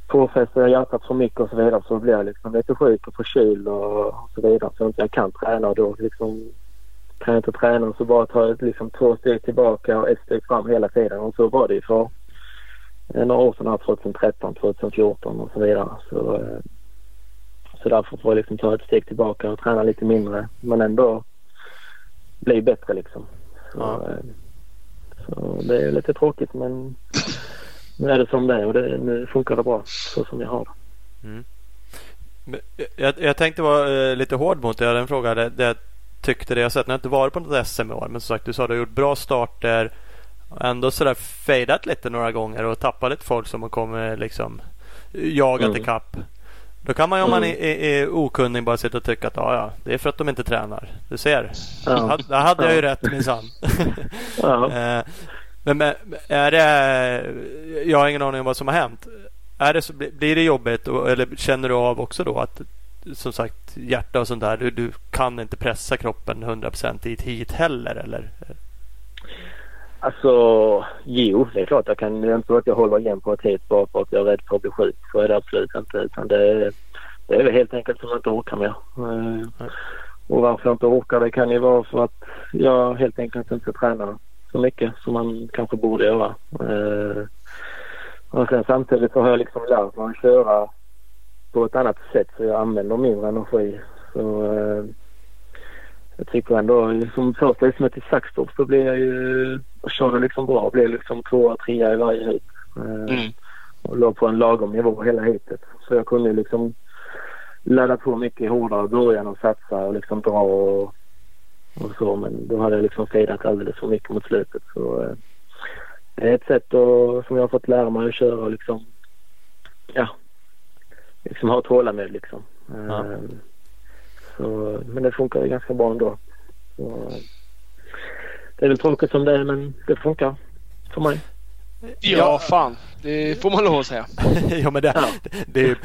påfrestar jag hjärtat för mycket och så vidare så blir jag liksom lite sjuk och förkyld och, så vidare. Så inte jag kan träna och då liksom kan jag inte träna så bara tar jag liksom två steg tillbaka och ett steg fram hela tiden. Och så var det ju för några år sedan, 2013, 2014 och så vidare. Så, eh, så därför får jag liksom ta ett steg tillbaka och träna lite mindre men ändå bli bättre liksom. Så, ja. Eh, så det är lite tråkigt men nu är det som det är och det, nu funkar det bra så som jag har det. Mm. Jag, jag, tänkte vara eh, lite hård mot dig. Jag hade en fråga där jag tyckte det jag sett. Jag har inte varit på något SM i år men som sagt du sa du har gjort bra starter. Ändå sådär fejdat lite några gånger och tappat lite folk som har kommit liksom jagat mm. ikapp. Då kan man ju om man Mm. är, är, är okunnig bara sitta och tycka att ja, ja, det är för att de inte tränar. Du ser. Ja. Där hade jag ju rätt minsann. Ja. Eh, Men är det... Jag har ingen aning om vad som har hänt. Är det så, blir det jobbigt eller känner du av också då att som sagt hjärta och sånt där. Du, du kan inte pressa kroppen 100% i ett hit heller eller? Alltså, jo, det är klart jag kan. Det är inte så att jag håller igen på ett hit bara för att jag är rädd för att bli sjuk. Så är det absolut inte. Utan det, är- det är väl helt enkelt som jag inte orkar mer. Eh, Och varför jag inte orkar det kan ju vara för att jag helt enkelt inte tränar så mycket som man kanske borde göra. Eh, och sen samtidigt så har jag liksom lärt mig att köra på ett annat sätt så jag använder mindre energi. Så eh, jag tycker ändå som första racet i Saxtorp så blev jag ju och körde liksom bra. Blev liksom tvåa, trea i varje hit. Eh, Mm. Och låg på en lagom nivå hela hitet. Så jag kunde liksom ladda på mycket hårdare i början och satsa och liksom dra och, och så. Men då hade jag liksom fedat alldeles för mycket mot slutet. Så eh, det är ett sätt att, som jag har fått lära mig att köra och liksom ja, liksom ha tålamod liksom. Ja. Så, men det funkar ju ganska bra ändå. Så, det är väl tråkigt som det är men det funkar för mig. Ja, fan. Det får man lov att säga. ja, men det, Ja. det, är ju-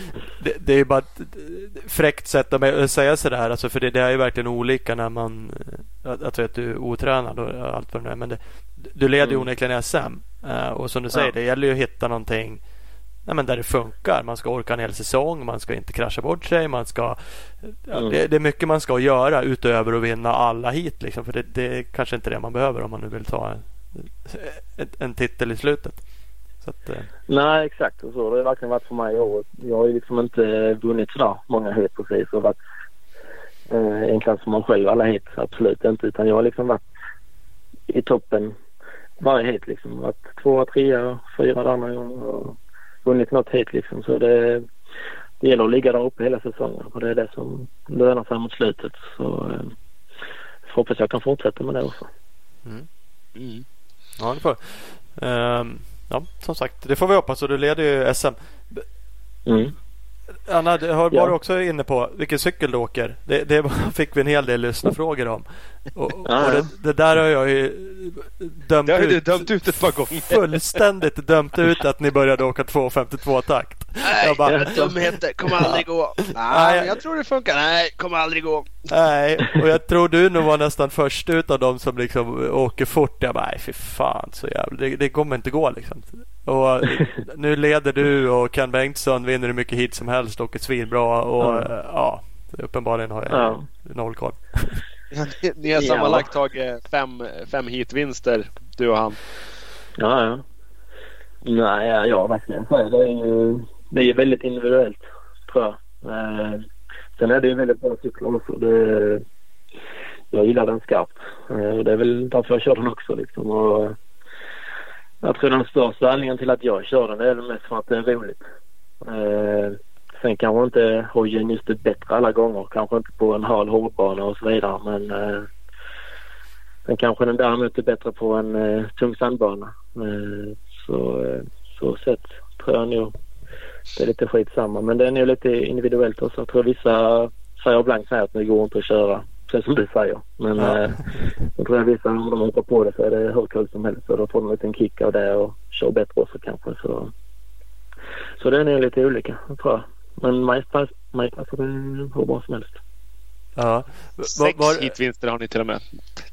det, det är ju bara ett fräckt sätt att säga sådär. Alltså, för det, det är ju verkligen olika när man... att- Alltså att du är otränad och allt vad det nu är. Men det, du leder ju Mm. onekligen SM. eh, Och som du säger, Ja. det gäller ju att hitta någonting nej, men där det funkar. Man ska orka en hel säsong. Man ska inte krascha bort sig. Man ska, ja, Mm. det, det är mycket man ska göra utöver att vinna alla hit. Liksom, för det, det är kanske inte det man behöver om man nu vill ta en, en, titel i slutet. Att, eh, Nej exakt och så har det verkligen varit för mig i år. Jag har ju liksom inte vunnit sådär många hit precis och varit eh, en klass som man själv alla hit. Absolut inte utan jag har liksom varit i toppen varje hit liksom. Varit tvåa, trea, fyra där andra gånger och vunnit något hit liksom. Så det, det gäller att ligga där uppe hela säsongen och det är det som lönar sig mot slutet. Så eh, hoppas jag kan fortsätta med det också. Mm. Ja, det får Ehm, Ja, som sagt. Det får vi hoppas och du leder ju SM. Mm. Anna, det har, Ja. var du också inne på vilken cykel du åker? Det, det fick vi en hel del lyssnarfrågor om. Och, och Ja, ja. det, det där har jag ju dömt Det har du ut. dömt ut ett par gånger. Fullständigt dömt ut att ni började åka 2.52 takt. Nej, Jag bara- dumheter. Kommer aldrig gå. Nej. Jag tror det funkar. Nej, kommer aldrig gå. Nej, och jag tror du nog var nästan först ut av dem som liksom åker fort. Jag bara, nej fy fan så jävla. Det, det kommer inte gå liksom. Och nu leder du och Ken Bengtsson vinner hur mycket hit som helst åker svinbra. Och Mm. eh, ja, uppenbarligen har jag Ja. noll koll. Ni- Ni har Ja. sammanlagt tagit fem, fem hitvinster, du och han. Ja, ja. Nej, ja, ja verkligen. Det är ju det är ju väldigt individuellt tror jag. Eh, sen är det ju väldigt bra cyklar också. Det, jag gillar den skarpt. Eh, och det är väl därför jag kör den också liksom. Och, jag tror den största anledningen till att jag kör den är mest för att det är roligt. Eh, sen kanske inte hojen just är bättre alla gånger. Kanske inte på en hal hårdbana och så vidare. Men eh, sen kanske den däremot är bättre på en eh, tung sandbana. Eh, så, eh, så sett tror jag nog det är lite skitsamma. Men det är nog lite individuellt också. Jag tror vissa säger säger att det går inte att köra. Precis som du säger. Men Ja. eh, jag tror att vissa om de hoppar på det så är det hur kul som helst. Så då får de en liten kick av det och kör bättre också kanske. Så, så det är nog lite olika tror jag. Men mig pass- mig passar det hur bra som helst. Ja. Sex Var, hitvinster har ni till och med.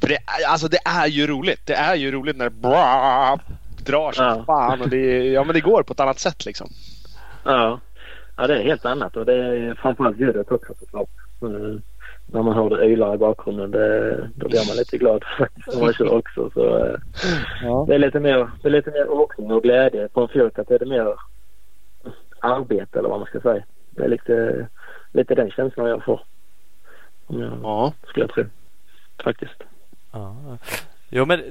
För det, är- alltså det är ju roligt. Det är ju roligt när det bra, drar som Ja. fan. Och det, ja, men det går på ett annat sätt liksom. Ja. ja, det är helt annat och det är framförallt ljudet också såklart. Mm. När man hör det ylar i bakgrunden det, då blir man lite glad faktiskt man kör också. Så, eh, det, är lite mer, det är lite mer åkning och glädje. På en fjort att det är mer arbete eller vad man ska säga. Det är lite, lite den känslan jag får. Om jag Ja. skulle jag tro. Faktiskt. Ja. Jo men,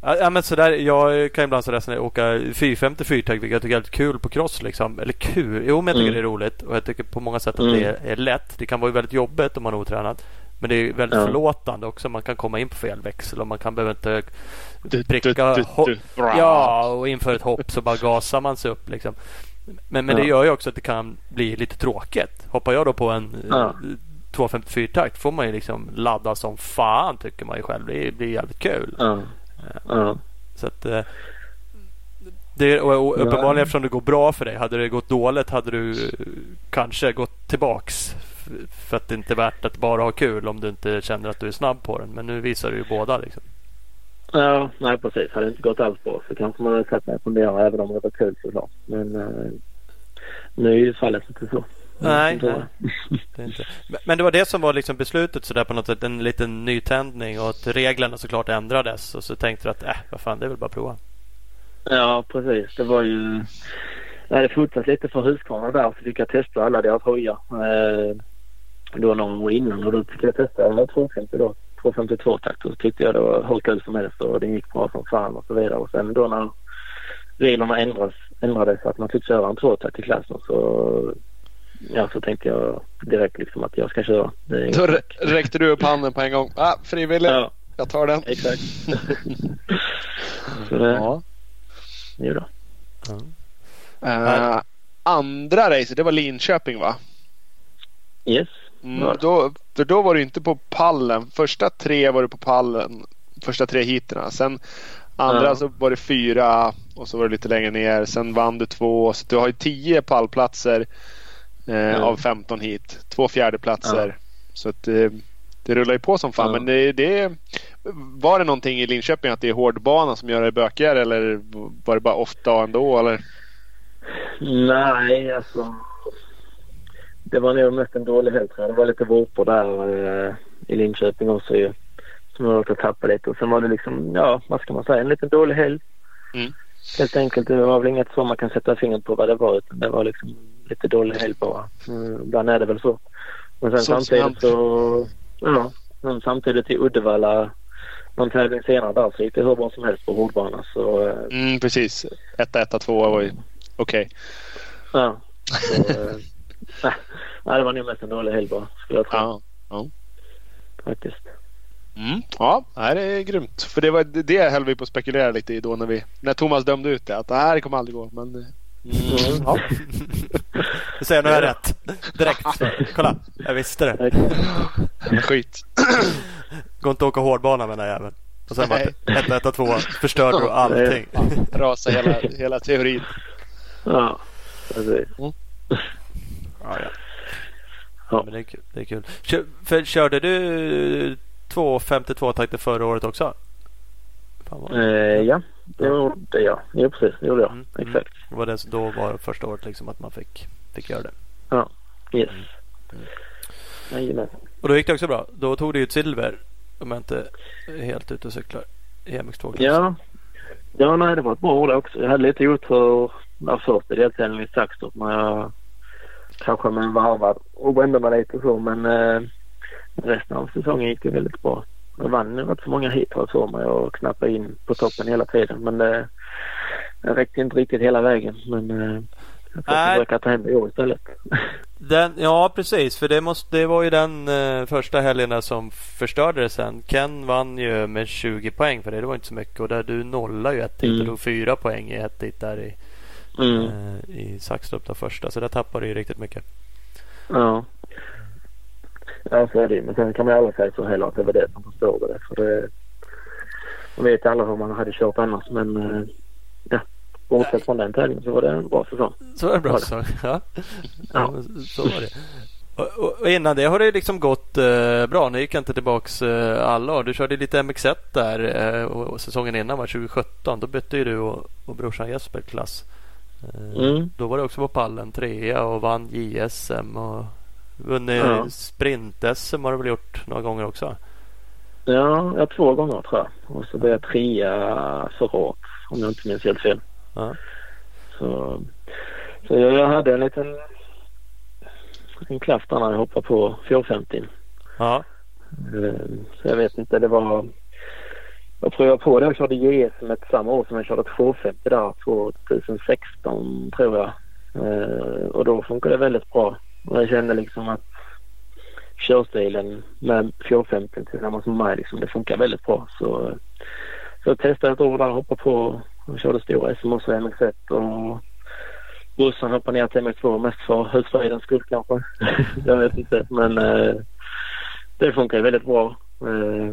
ja, men sådär, jag kan ibland sådär sådär, åka 450 fyrtakt vilket jag tycker är lite kul på cross liksom. Eller kul, jo men jag tycker Mm. det är roligt och jag tycker på många sätt att Mm. det är, är lätt. Det kan vara väldigt jobbigt om man är otränad. Men det är väldigt Ja. förlåtande också. Man kan komma in på fel växel och man kan behöva inte pricka du, du, du. Ja, och inför ett hopp så bara gasar man sig upp liksom. Men, men det gör ju också att det kan bli lite tråkigt. Hoppar jag då på en Ja. 254-takt får man ju liksom ladda som fan tycker man ju själv. Det blir jävligt kul. Ja. Ja. Så att, eh, det, och, uppenbarligen Ja. eftersom det går bra för dig. Hade det gått dåligt hade du eh, kanske gått tillbaks. För att det inte är värt att bara ha kul om du inte känner att du är snabb på den. Men nu visar du ju båda. Liksom. Ja, nej precis. Hade det inte gått alls bra så kanske man hade satt mig och funderat även om det var kul såklart. Men eh, nu är ju fallet inte så. Nej. Det inte. Men- det var det som var liksom beslutet sådär på något sätt. En liten nytändning och att reglerna såklart ändrades. Och så tänkte du att äh, vad fan det är väl bara att prova. Ja, precis. Det var ju... Jag hade fotat lite för Husqvarna där så fick jag testa alla deras hojar. Eh, det var någon gång innan och då fick jag testa alla 250 då. 252 takt och så tyckte jag det var hur kul som helst och det gick bra som fan och så vidare. Och sen då när reglerna ändras, ändrades så att man fick köra en tvåtakt i klassen så ja, så tänkte jag direkt liksom att jag ska köra. Då räckte du upp handen på en gång. Ah, frivillig. Ja, Jag tar den. exakt. så det, Ja. jo då. Eh, andra racet, det var Linköping va? Yes. Mm, då, för då var du inte på pallen. Första tre var du på pallen. Första tre heaterna. Sen andra Ja. så var det fyra och så var det lite längre ner. Sen vann du två. Så du har ju tio pallplatser eh, Ja. av 15 hit. Två fjärdeplatser. Så att eh, det rullar ju på som fan. Men det, det var det någonting i Linköping att det är hårdbana som gör det bökigare eller var det bara ofta ändå? Eller? Nej, alltså. Det var nog mest en dålig helg tror jag. Det var lite vårpor där eh, i Linköping också ju. Som jag råkade tappa lite. Och sen var det liksom, ja vad ska man säga, en liten dålig helg. Mm. Helt enkelt. Det var väl inget så man kan sätta fingret på vad det var. Utan det var liksom lite dålig helg bara. Mm, ibland är det väl så. Men sen Sånt samtidigt så, ja. Men samtidigt i Uddevalla någon tävling senare där så gick det hur bra som helst på hårdbana. Så eh, Mm, precis. Etta, etta, tvåa var ju okej. Ja. Så, eh, nej, det var nog mest en dålig helg bara, skulle jag tro. Ja. Faktiskt. Mm. Ja, det är grymt. För det var det höll vi på att spekulera lite i då när, vi, när Thomas dömde ut det. Att det här kommer aldrig gå. Men, eh, Mm. ja. Du säger nu har jag rätt. Direkt. Kolla, jag visste det. Skit. Går inte att åka hårdbana med den här jäveln. Och sen bara Nej. 1, 1, 2 förstörde du allting. Rasa hela, hela teorin. Ja, precis. Ja, ja. Ja. Men det är kul. Det är kul. Kör, för, körde du 252 takter förra året också? Eh, ja, det gjorde jag. Jo, precis. Det gjorde jag. Mm, mm. Exakt. var det då var det första året liksom att man fick, fick göra det. Yes. Mm. Jajamän. Och då gick det också bra. Då tog du ju ett silver. Om jag inte är helt ute och cyklar. I MX2 klass. Ja. Ja, nej, det var ett bra år det också. Jag hade lite otur där först i deltävlingen i Saxtorp när jag kanske med en varvad och brände mig lite så. Men eh, resten av säsongen gick det väldigt bra. Jag vann rätt så många hit för mig och knappade in på toppen hela tiden. Men eh, det räckte inte riktigt hela vägen. Men eh, jag får Nej. försöka ta hem det i år istället. Den, ja precis, för det, måste, det var ju den eh, första helgen där som förstörde det sen. Ken vann ju med 20 poäng för det. Det var inte så mycket. Och där du nollade ju ett hit Mm. och tog fyra poäng i ett hit där i, Mm. eh, i Saxtorp den första. Så där tappade du ju riktigt mycket. Ja. Ja, så är det ju. Men sen kan man ju aldrig säga så heller att det var det som förstörde det. För det man vet alla hur man hade kört annars. Men eh, ja, bortsett från den tävlingen så var det en bra säsong. Så var det bra Var det. så. Ja. Ja. ja. Så var det. Och, och, och innan det har det liksom gått eh, bra. Nu gick jag inte tillbaks eh, alla år. Du körde lite MX1 där eh, och, och säsongen innan var 2017. Då bytte ju du och, och brorsan Jesper klass. Eh, Mm. Då var du också på pallen trea och vann JSM och vunnit Ja. sprint-SM har du väl gjort några gånger också? Ja, ja, två gånger tror jag. Och så blev jag trea förra året om jag inte minns helt fel. Ja. Så, så jag, jag hade en liten en klaff där när jag hoppade på 450. Ja. Eh, Så jag vet inte, det var... Jag tror jag på det. Jag körde JSM samma år som jag körde 250 där 2016 tror jag. Eh, Och då funkade det väldigt bra. Och jag kände liksom att körstilen med 450 tillsammans med mig liksom, det funkar väldigt bra. Så, så jag testade ett år där och hoppade på och körde stora SM också MX1 och brorsan hoppade ner till MX2 mest för husfridens skull kanske. jag vet inte. Men eh, det funkar väldigt bra. Eh,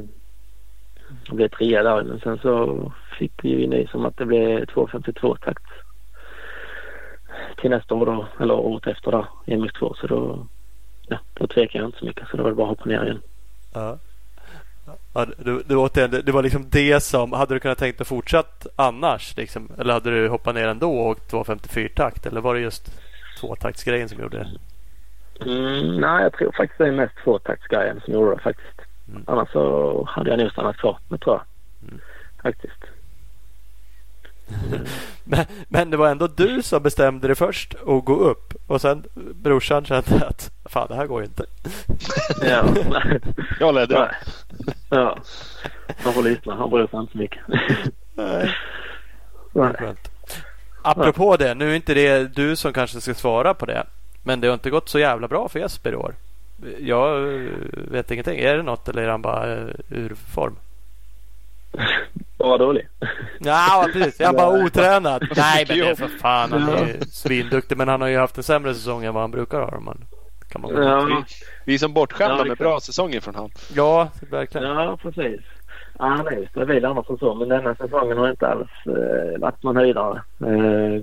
jag blev trea där men sen så fick vi ju nys om att det blev 252 takt till nästa år då, eller året efter då, i MX2. Så då, ja, då tvekade jag inte så mycket så det var bara att hoppa ner igen. Ja. Ja, det, det, återigen, det, det var liksom det som... Hade du kunnat tänkt dig fortsatt annars? Liksom, eller hade du hoppat ner ändå och åkt 254-takt? Eller var det just tvåtaktsgrejen som gjorde det? Mm, nej, jag tror faktiskt det är mest tvåtaktsgrejen som gjorde det faktiskt. Mm. Annars så hade jag nog stannat kvar, det tror jag. Mm. Faktiskt. Men, men det var ändå du som bestämde dig först att gå upp och sen brorsan kände att fan det här går ju inte. Ja, Jag ledde. nej. Ja, han får lyssna. Han bryr sig inte så mycket. Nej. Nej. Skönt. Apropå det, nu är inte det du som kanske ska svara på det. Men det har inte gått så jävla bra för Jesper i år. Jag vet ingenting. Är det något eller är han bara eh, ur form? Bara dålig. Ja, precis. Jag bara otränad. Nej, men det är för fan. Han är ju svinduktig. Men han har ju haft en sämre säsong än vad han brukar ha. Man, kan man Ja, Vi är som bortskämda Ja, med bra säsonger från han. ja, verkligen. ja precis. Ja, han är ju stabil annars och så. Men denna säsongen har inte alls eh, varit någon höjdare. Eh,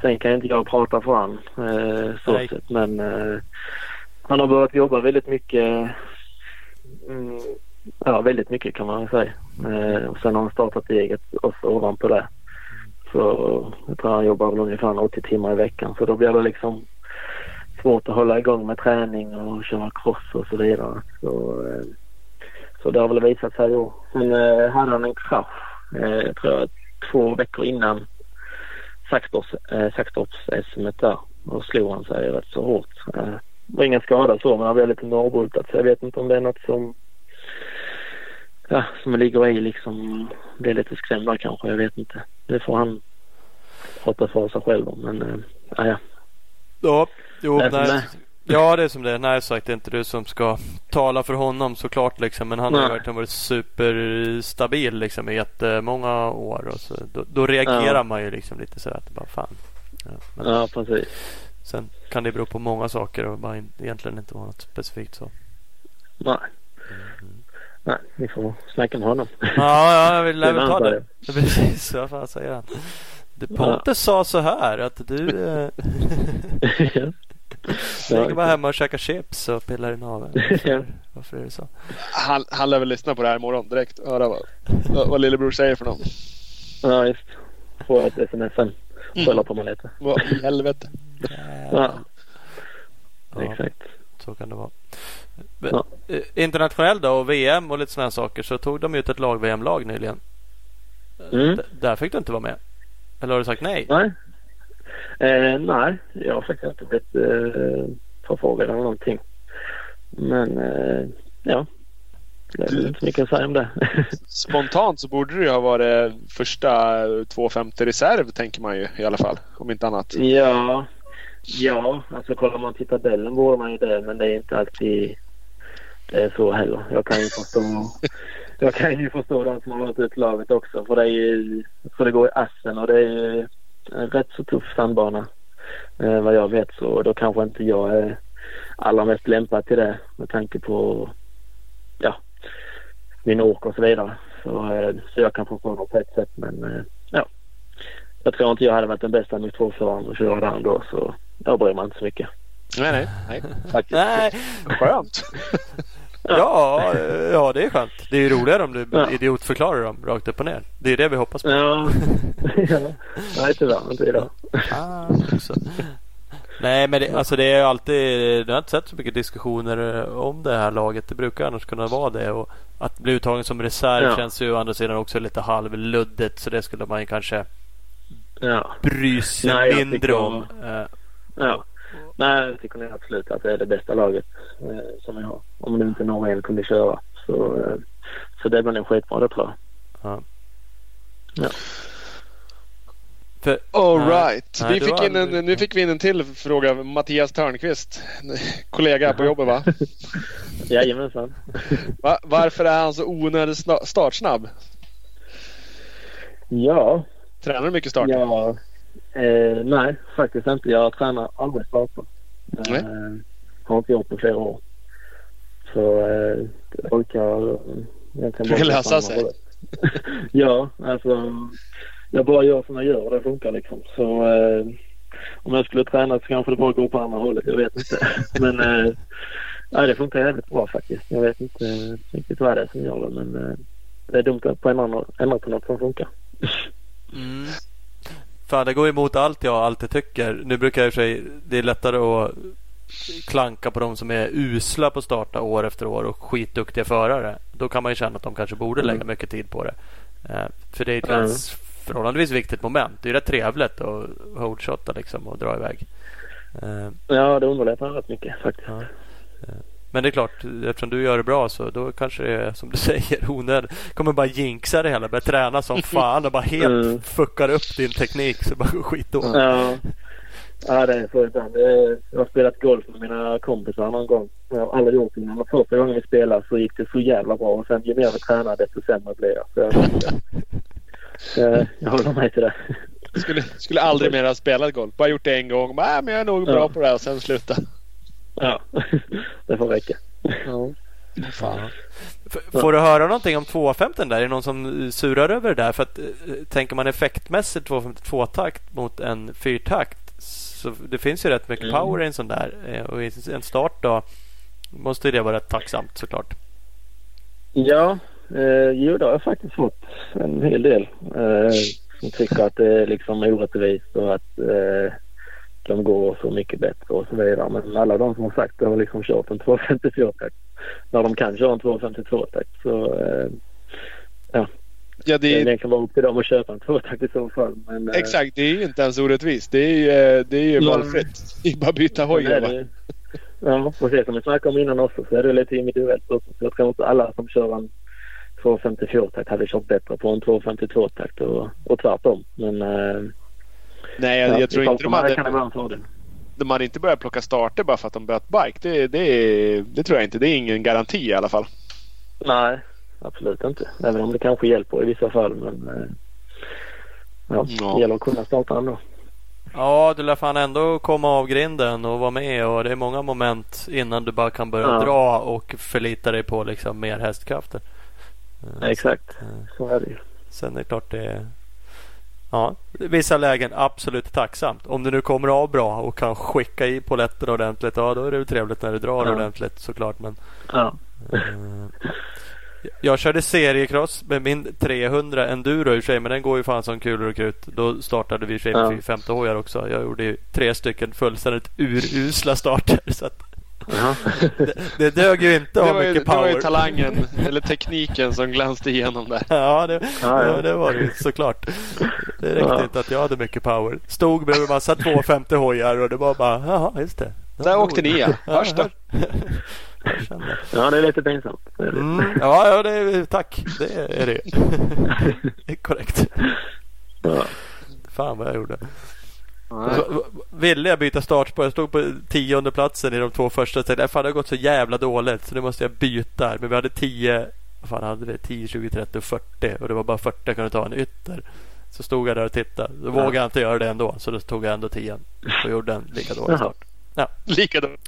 sen kan inte jag prata för han eh, så sett. Men eh, han har börjat jobba väldigt mycket. Mm, ja, väldigt mycket kan man väl säga. Eh, och sen har han startat eget också ovanpå det. Så jag tror han jobbar väl ungefär 80 timmar i veckan. Så då blir det liksom svårt att hålla igång med träning och köra cross och så vidare. Så, eh, så det har väl visat sig då. Sen eh, hade han en krasch, eh, jag tror två veckor innan Saxtorps eh, Saxtorps-SM där. Och slog han sig rätt så hårt. Eh, var ingen skada så men han blev lite norrbultad så jag vet inte om det är något som ja, som ligger i liksom. Blir lite skrämd där kanske, jag vet inte. Det får han prata för sig själv om men eh, ja, ja. Ja, jo, Det är som nej. det. Ja, det är som det är. Nej, sagt, det är inte du som ska tala för honom såklart. Liksom. Men han har Nej. verkligen varit superstabil liksom, i jättemånga år. Och så, då, då reagerar Ja. man ju liksom lite så här att det bara fan. Ja, men ja precis. Sen kan det bero på många saker och bara egentligen inte vara något specifikt så. Nej. Nej, vi får snacka med honom. Ja, ja jag vill Det även ta väntar det. Precis, vad fan säger han? Det Pontus sa så här att du eh, ja. ligger bara hemma och käkar chips och pillar i naveln. Varför, varför är det så? Han, han lär väl lyssna på det här imorgon direkt. Höra vad, vad, vad lillebror säger för någon. ja, just. Får ett sms sen. Kolla på mig lite. Vad i helvete. Ja, Ja, exakt. så kan det vara. Men, Ja. eh, Internationell då och VM och lite sådana saker så tog de ut ett lag-VM-lag nyligen. Mm. Där fick du inte vara med. Eller har du sagt nej? Nej. Eh, nej, jag har faktiskt inte blivit eh, förfrågad eller någonting. Men eh, ja. Det är inte mycket att säga om det. Spontant så borde det ju ha varit första 250 reserv tänker man ju i alla fall. Om inte annat. ja. Ja, alltså kollar man till tabellen borde man ju det. Men det är inte alltid det är så heller. Jag kan ju förstå. Jag kan ju förstå de som har varit ut laget också. För det är ju, tror det går i Assen och det är ju en rätt så tuff sandbana. Eh, vad jag vet så då kanske inte jag är allra mest lämpad till det med tanke på ja, min ork och så vidare. Så, eh, så jag kan förstå dem på ett sätt men eh, ja. Jag tror inte jag hade varit den bästa med två föraren att köra där ändå så jag bryr mig inte så mycket Nej, nej. nej. faktiskt. Nej, Skönt. ja, ja det är skönt. Det är ju roligare om du Ja. idiotförklarar dem rakt upp och ner. Det är det vi hoppas på. Ja. ja. Nej tyvärr inte idag. Ah. Nej, men det, alltså det är alltid. Jag har inte sett så mycket diskussioner eh, om det här laget. Det brukar annars kunna vara det. Och att bli uttagen som reserv Ja. känns ju å andra sidan också lite halvluddigt. Så det skulle man ju kanske Ja. bry sig Nej, mindre om. Eh, Ja. Nej, jag tycker absolut att det är det bästa laget eh, som vi har. Om nu inte Norge kunde köra. Så, eh, så det blir nog skitbra det tror jag. ja. För, All Nej. right. Nej, Vi fick in en, nu fick vi in en till fråga. Mattias Törnqvist. Kollega på jobbet va? Jajamensan. va? Varför är han så onödigt sna- startsnabb? Ja, Tränar du mycket start? ja, Eh, nej, faktiskt inte. Jag tränar aldrig starter. Nej. Eh, har inte gjort på flera år. Så eh, det brukar Brukar bara lösa sig. ja, alltså. Jag bara gör som jag gör och det funkar liksom. Så eh, om jag skulle träna så kanske det bara går på andra hållet. Jag vet inte. Men eh, nej, det funkar jävligt bra faktiskt. Jag vet inte riktigt vad det är som gör det. Men eh, det är dumt att på ändra, ändra på något som funkar. Mm. Fan, det går emot allt jag alltid tycker. Nu brukar jag i sig, det är lättare att klanka på de som är usla på att starta år efter år och skitduktiga förare. Då kan man ju känna att de kanske borde lägga Mm. mycket tid på det. Eh, för det är ett Mm. Förhållandevis viktigt moment. Det är rätt trevligt att holdshotta liksom och dra iväg. Eh, Ja, det underlättar rätt mycket faktiskt. Ja. Men det är klart, eftersom du gör det bra så då kanske det är som du säger onödigt. Kommer bara jinxa det hela, börja träna som fan och bara helt Mm. fuckar upp din teknik så bara går skitdåligt. Ja. ja, det är så ibland. Jag har spelat golf med mina kompisar någon gång. Jag har aldrig gjort det innan. Första gången vi spelade så gick det så jävla bra. Och sen ju mer vi tränade desto sämre blev jag. Så jag, jag, jag håller mig till det. Skulle, skulle aldrig mer ha spelat golf. Bara gjort det en gång. Bara, äh, men jag är nog bra Ja. på det här och sen sluta. Ja, det får räcka. Ja. Fan. Får du höra någonting om 250 där? Är det någon som surar över det där? För att, eh, tänker man effektmässigt 252-takt mot en fyrtakt så det finns ju rätt mycket Mm. power i en sån där. Eh, Och i en start då måste det vara rätt tacksamt såklart. Ja, eh, jo det har jag faktiskt fått en hel del. Eh, som tycker att det är liksom orättvist och att eh, de går så mycket bättre och så vidare. Men alla de som har sagt det har liksom kört en 254-takt. När de kan köra en 252-takt så eh, Ja, det är det är, egentligen bara upp till dem att köpa en 2-takt i så fall. Men, eh, exakt. Det är ju inte ens orättvist. Det är ju, eh, det är ju Ja. valfritt. Det är bara att byta hoj. det Ja, precis som vi snackade om innan också så är det lite individuellt jag tror inte alla som kör en 254-takt hade kört bättre på en 252-takt och, och tvärtom. Men eh, Nej, jag, ja, jag tror inte de kan det hade, vara en fördel. de hade inte börjat plocka starter bara för att de bytt bike. Det, det, är- det tror jag inte. Det är ingen garanti i alla fall. Nej, absolut inte. Även om det kanske hjälper i vissa fall. Men eh, ja, Ja. det gäller att kunna starta ändå. Ja, du lär fan ändå komma av grinden och vara med och det är många moment innan du bara kan börja Ja. dra och förlita dig på liksom mer hästkrafter. Eh, Exakt, eh, så är det ju. Sen är det klart det är Ja, vissa lägen absolut tacksamt. Om du nu kommer av bra och kan skicka i poletten ordentligt. Ja, då är det trevligt när du drar Ja. ordentligt såklart. Men Ja. Eh, Jag körde seriecross med min 300 enduro i och för sig, men den går ju fan som kulor och krut. Då startade vi i sig Ja. med 50 hojar också. Jag gjorde ju tre stycken fullständigt urusla starter. Så att Jaha. det, det dög ju inte att ha ju, mycket det var power. ju talangen, eller tekniken, som glänste igenom där. Ja, det, Ja, ja. det var det ju såklart. Det räckte Ja. inte att jag hade mycket power. Stod bredvid massa 250 hojar och det var bara, jaha, just det. Ja, Där åkte ni ja. Ja, Hörs då. ja, det är lite pinsamt. Det är det. Mm, ja, ja det är, tack. Det är det. det är korrekt. Ja. Fan vad jag gjorde. Så, ville jag byta startspår. Jag stod på tionde platsen i de två första. Jag tänkte, "Äh, fan det har gått så jävla dåligt så nu måste jag byta. Men vi hade 10, vad fan hade vi? 10, 20, 30 och 40. Och det var bara 40 jag kunde ta en ytter. Så stod jag där och tittade. Då vågade jag inte göra det ändå. Så då tog jag ändå 10 och gjorde en lika dålig start. Likadant.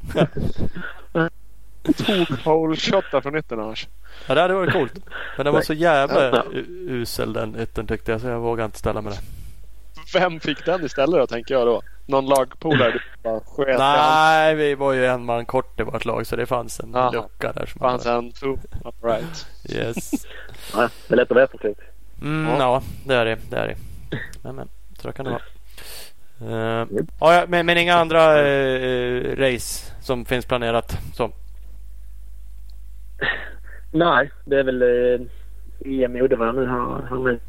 Tok hole shotta från yttern annars. Ja, det hade varit coolt. Men den var så jävla Ja. usel den yttern tyckte jag. Så jag vågade inte ställa mig där. Vem fick den istället då tänker jag då? Någon lagpolare du bara sköt i hand. Nej, vi var ju en man kort i vårt lag. Så det fanns en Aha. lucka där. Som Fanns en two. All right. Yes. Ja, det är lätt att vara efterklok. Mm, Ja. ja. det är det. det, är det. Men, men, så kan det vara. Uh, Japp. ja, men, men inga andra eh, race som finns planerat? Så. Nej, det är väl eh, EM i Uddevalla nu har han med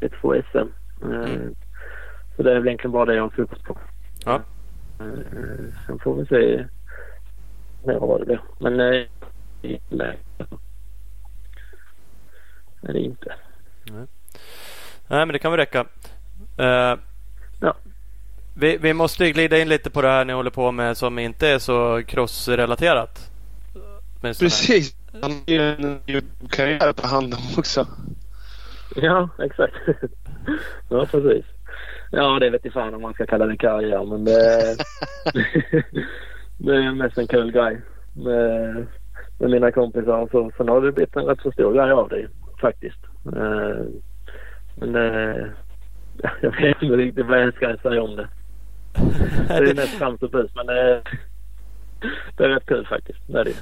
ett två SM. Eh, Mm. Så det är väl egentligen bara det jag har fokus på. Ja. Eh, sen får vi se mer vad det blir. Men nej. Nej, det är inte. Nej, men det kan väl räcka. Eh, Ja. vi, vi måste glida in lite på det här ni håller på med som inte är så crossrelaterat. Precis. Han har ju en YouTube-karriär på hand om också. Ja, exakt. ja, precis. Ja, det vet jag fan om man ska kalla det karriär men det, det är mest en kul grej med, med mina kompisar. Så, sen har det blivit en rätt så stor grej av det faktiskt. Eh, Men det, jag vet inte riktigt vad jag ska säga om det. Det är mest trams och bus men det, det är rätt kul faktiskt. Det är det.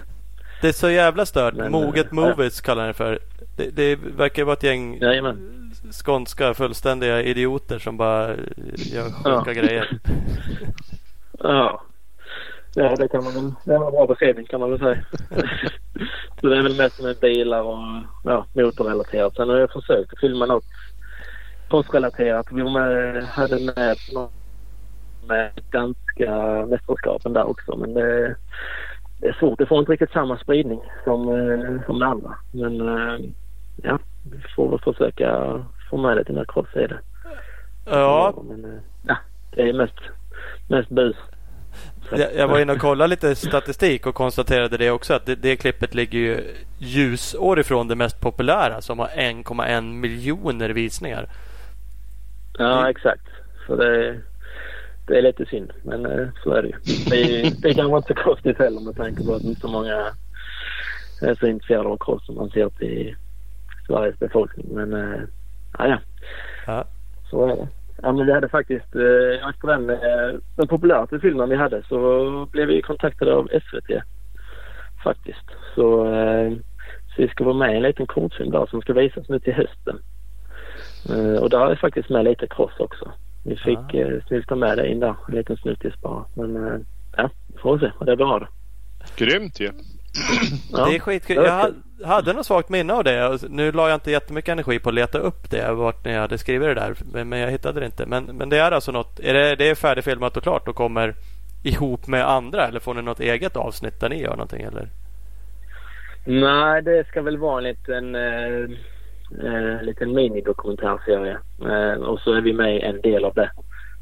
Det är så jävla stört. Men, Moget eh, Movies kallar det för. Det, det verkar vara ett gäng Jajamän. skånska fullständiga idioter som bara gör sjuka Ja. grejer. Ja. Ja, det kan man väl. Det var en bra beskrivning kan man väl säga. så det är väl mest med bilar och ja, motorrelaterat. Sen har jag försökt att filma något postrelaterat. Vi var med, hade med med danska mästerskapen där också. Men det, det är svårt. Det får inte riktigt samma spridning som, eh, som det andra. Men eh, ja, vi får väl försöka få med det till när cross är det. Ja, Men, eh, ja, det är mest, mest bus. jag, jag var inne och kollade lite statistik och konstaterade det också att det, det klippet ligger ju ljusår ifrån det mest populära som har 1,1 miljoner visningar. Ja, exakt. Så det, det är lite synd, men eh, så är det ju. Det det kanske inte så konstigt heller med tanke på att inte så många är så intresserade av cross som man ser till Sveriges befolkning. Men eh, ja, ja, Ja. så är det. Ja, men vi hade faktiskt, eh, efter den, eh, den populäraste filmen vi hade så blev vi kontaktade av SVT faktiskt. Så, eh, så vi ska vara med i en liten kortfilm där som ska visas nu till hösten. Eh, och där är faktiskt med lite cross också. Vi fick eh, snylta med det in där, en liten snuttis bara. Men eh, ja, vi får se vad det blir av det. Grymt ju. Ja, det är skitkul. Jag hade något svagt minne av det. Nu la jag inte jättemycket energi på att leta upp det vart ni hade skrivit det där. Men, jag hittade det inte. Men, men det är alltså något. Är det, det är färdigfilmat och klart och kommer ihop med andra? Eller får ni något eget avsnitt där ni gör någonting? Eller? Nej, det ska väl vara en liten, eh, eh, liten minidokumentärserie. Eh, och så är vi med en del av det.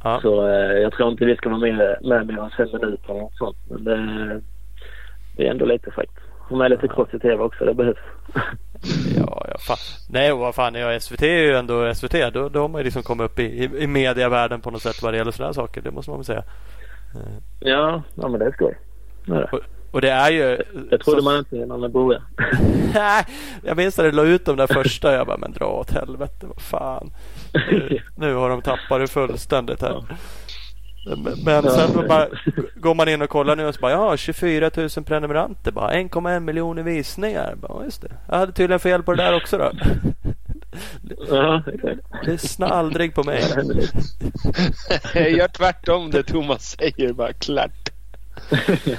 Ja. Så eh, jag tror inte vi ska vara med, med mer än fem minuter eller något sånt. Men det, det är ändå lite fräckt. Få med lite cross i tv också, det behövs. Ja, ja fan. Nej, vad fan. Ja, SVT är ju ändå SVT. Då, då har man ju liksom kommit upp i, i, i medievärlden på något sätt vad det gäller sådana saker. Det måste man väl säga. ja, ja, men det är skoj. Det är det. Och, och det är ju... Det trodde så- man inte innan man började. Nej, jag minns när du la ut de där första. Jag bara, men dra åt helvete. Vad fan. Nu, nu har de tappat det fullständigt här. Men, men sen då bara, går man in och kollar nu och så bara, ja 24 000 prenumeranter. Bara 1,1 miljoner visningar. Bara, just det. Jag hade tydligen fel på det där också då. Lyssna aldrig på mig. Gör tvärtom det Thomas säger. Bara klart.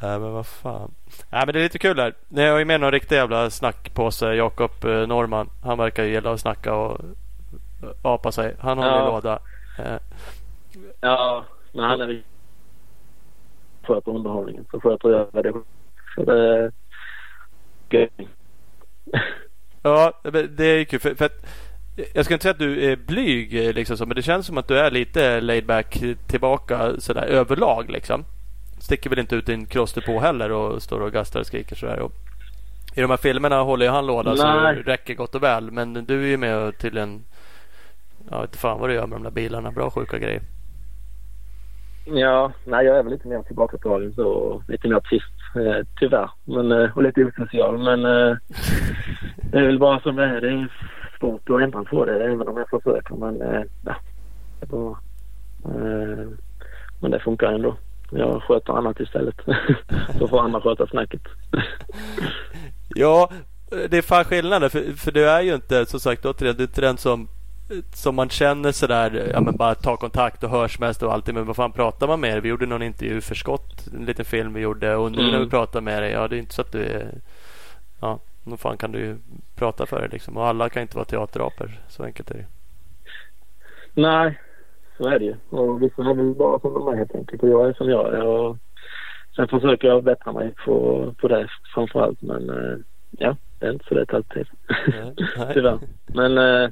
Nej men vad fan. Nej men det är lite kul här. Ni har ju med någon riktig jävla snackpåse. Jakob eh, Norman. Han verkar ju gilla att snacka och apa sig. Han har Ja. en låda. Eh, Ja, men han är sköter underhållningen så sköter jag det. Så det är. Ja, det är ju kul. För, för att, jag ska inte säga att du är blyg, eh, liksom så, men det känns som att du är lite laid back tillbaka sådär överlag. Liksom. Sticker väl inte ut i en crossdepå heller och står och gastar och skriker sådär. Och I de här filmerna håller ju han låda så Nej. det räcker gott och väl. Men du är ju med och till en... Jag vet fan vad du gör med de där bilarna. Bra sjuka grejer. Ja, nej jag är väl lite mer tillbakadragen så och lite mer tyst eh, tyvärr. Men, eh, och lite osocial men eh, det är väl bara som det är. Det är svårt att ändra på det även om jag försöker. Men eh, ja, det är bara, eh, men det funkar ändå. Jag sköter annat istället. så får andra sköta snacket. Ja, det är fan skillnaden. För, för du är ju inte, som sagt, återigen, du är inte den som, som man känner sådär, ja men bara tar kontakt och hörs mest och alltid. Men vad fan pratar man med dig? Vi gjorde någon intervju för skott, en liten film vi gjorde. Och nu Mm. när vi pratar med dig, ja det är inte så att du är, ja, nog fan kan du ju prata för dig liksom. Och alla kan inte vara teaterapor. Så enkelt är det Nej, så är det ju. Och vissa är väl bara som de är helt enkelt. Och jag är som jag är. Och sen försöker jag bättra mig på, på det framför allt. Men eh, ja, det är inte så lätt alltid. Nej. Tyvärr. Men eh,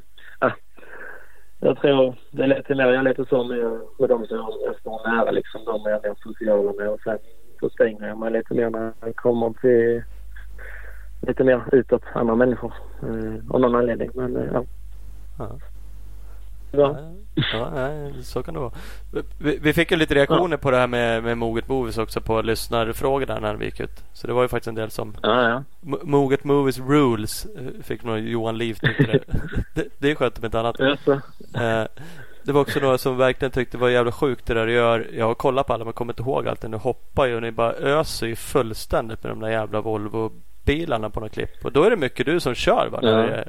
jag tror det är lite mer, jag är lite så med, med de som jag står nära liksom. De är jag mer sociala med. Och sen så stänger jag mig lite mer när jag kommer till lite mer utåt andra människor. Eh, av någon anledning. Men eh, ja. Ja. Ja. Ja, så kan det vara. Vi, fick ju lite reaktioner på det här med, med Moget Movies också på lyssnarfrågorna när vi gick ut. Så det var ju faktiskt en del som Ja, ja. Moget Movies Rules eh, fick nog Johan Liv det. det. Det är skönt om inte annat. Eh, det var också några som verkligen tyckte det var jävla sjukt det där du gör. Jag har kollat på alla men kommer inte ihåg allt. Ni hoppar ju och ni bara öser ju fullständigt med de där jävla Volvo-bilarna på något klipp. Och då är det mycket du som kör va? När Ja. det är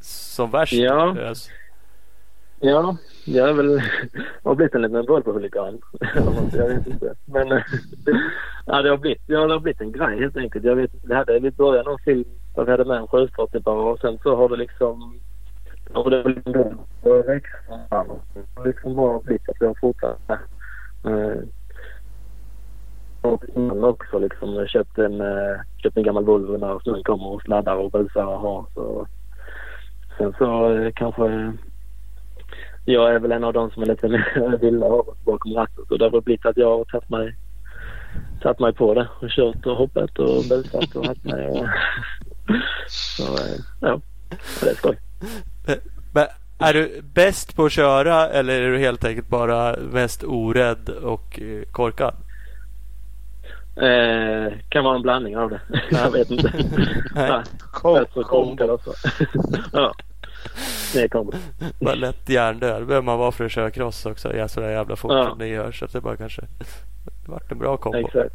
som värst Ja. ös. Ja, jag är väl... Jag har blivit en liten Volvo-huligan. jag vet inte. Men eh, ja, det, har blivit, ja, det har blivit en grej helt enkelt. Jag vet, det hade, vi började någon film där vi hade med en sjöfart typ, och sen så har det liksom... Och det har blivit en. Det har liksom bara blivit att vi har fortsatt med. Eh, och innan också liksom jag köpt en, eh, köpt en gammal Volvo när snön kommer och sladdar och busar och har. Så. Sen så kanske jag är väl en av de som är lite mer vilda av bakom ratten. Så det har väl blivit att jag har tagit mig, tagit mig på det och kört och hoppat och busat och haft mig. Och, så eh, ja, det är skoj. Men är du bäst på att köra eller är du helt enkelt bara mest orädd och eh, korkad? Eh, kan vara en blandning av det. jag vet inte. Nej. ja, Kom, bättre kom. korkad också. ja, det kommer. Bara lätt hjärndöd. Det behöver man vara för att köra cross också. Jag så där jävla fort Ja. som ni gör. Så att det bara kanske det vart en bra kombo. Exakt.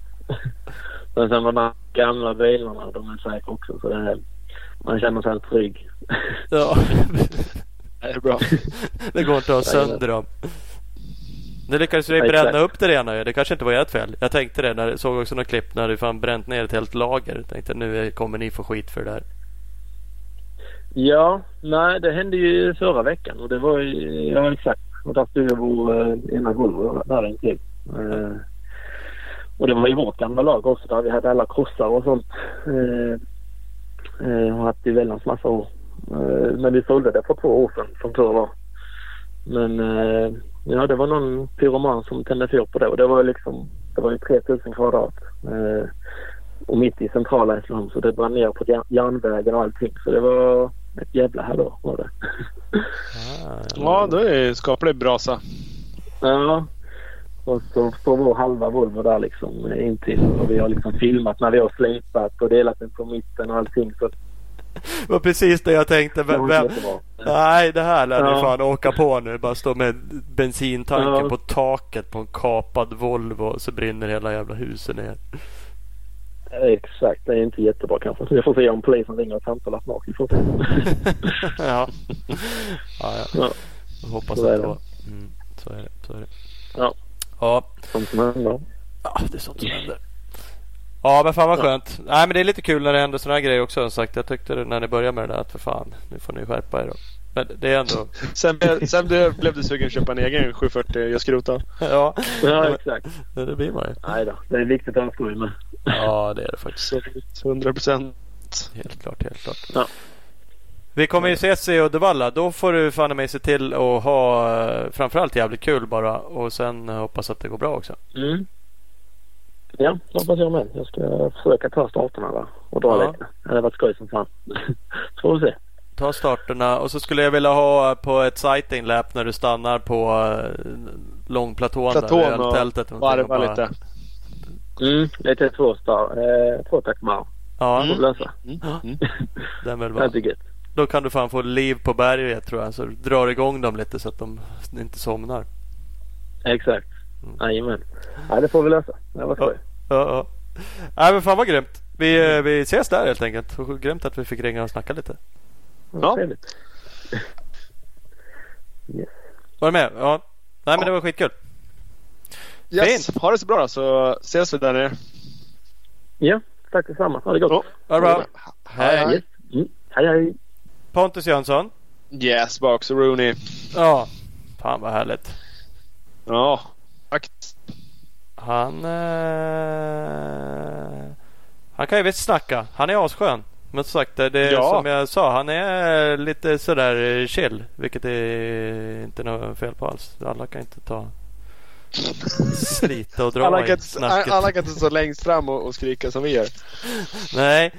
Men sen var de gamla bilarna, de är säkra också. Så det är, man känner sig trygg. Ja. Det är bra. det går inte att ha sönder dem. Nu lyckades du Exakt. bränna upp det rena ju. Det kanske inte var ert fel. Jag tänkte det. När jag såg också några klipp när du fan bränt ner ett helt lager. Jag tänkte nu kommer ni få skit för det där. Ja, nej det hände ju förra veckan och det var ju, ja exakt. Och där stod jag på eh, ena golvet, där intill. Eh, och det var ju vårt gamla lag också där vi hade alla krossar och sånt. Eh, eh, och haft i väldans massa år. Eh, men vi sålde det för två år sedan som tur var. Men eh, ja det var någon pyroman som tände fyr på det och det var ju liksom, det var ju 3000 kvadrat. Eh, och mitt i centrala Hässleholm så det brann ner på järnvägen och allting. Så det var ett jävla hallå var det. Ah, Ja, då är det skapligt brasa. Ja. Och så står vår halva Volvo där liksom intill och vi har liksom filmat när vi har slipat och delat den på mitten och allting. Så Det var precis det jag tänkte. det Vem, vem. Nej, det här lär ni Ja. fan åka på nu. Bara stå med bensintanken Ja. på taket på en kapad Volvo och så brinner hela jävla huset ner. Exakt, det är inte jättebra kanske. Så jag får se om polisen ringer och samtalar snart. Vi får se. ja. ja, ja. Ja, Jag hoppas Så är att det var. Mm, så är det. Så är det. Ja. Ja. sånt som händer. ja, det är sånt som händer. Ja, men fan vad Ja. skönt. Nej, men det är lite kul när det händer sådana här grejer också. Som sagt, jag tyckte det när ni började med det där att för fan, nu får ni skärpa er då. Men det är ändå... Sen, sen blev blev du sugen att köpa en egen 740 jag skrota. ja, Ja, exakt. det det blir man ju. Nej då, det är viktigt att ha skoj med. Ja, det är det faktiskt. Så 100 procent. Helt klart, helt klart. Ja. Vi kommer ju ses i Uddevalla. Då får du fan mig se till att ha eh, framförallt jävligt kul bara och sen hoppas att det går bra också. Mm. Ja, det hoppas jag med. Jag ska försöka ta starterna där och dra Ja. lite. Det hade varit skoj som fan. Så får vi se. Ta starterna och så skulle jag vilja ha på ett sighting lap när du stannar på eh, långplatån Platån där, och öltältet. någonting Varva och bara- lite. Mm, lite två star, eh, tvåtaktsvarv. Ja, Får vi lösa. Mm. Mm. den vill Det vara. blir gött. Då kan du fan få liv på berget tror jag. Så du drar igång dem lite så att de inte somnar. Exakt. Mm. Jajamän. Ja, det får vi lösa. Det var skoj. Ja, ja. Nej men fan vad grymt. Vi, eh, vi ses där helt enkelt. Och Grymt att vi fick ringa och snacka lite. Ja. Trevligt. Yes. Var du med? Ja. Nej men det var skitkul. Yes, ha det så bra då så ses vi där nere. Ja, tack detsamma. Ha det gott. Ha det bra. Hej, hej. Mm. Hej, hej. Pontus Jönsson. Yes, box och Rooney. Ja. Fan vad härligt. Ja, faktiskt. Han... Eh, han kan ju visst snacka. Han är asskön. Men som sagt, det det är Ja. som jag sa. Han är lite sådär chill. Vilket är inte något fel på alls. Alla kan inte ta slita och dra Alla kan, snacket. alla kan inte stå längst fram och, och skrika som vi gör. Nej,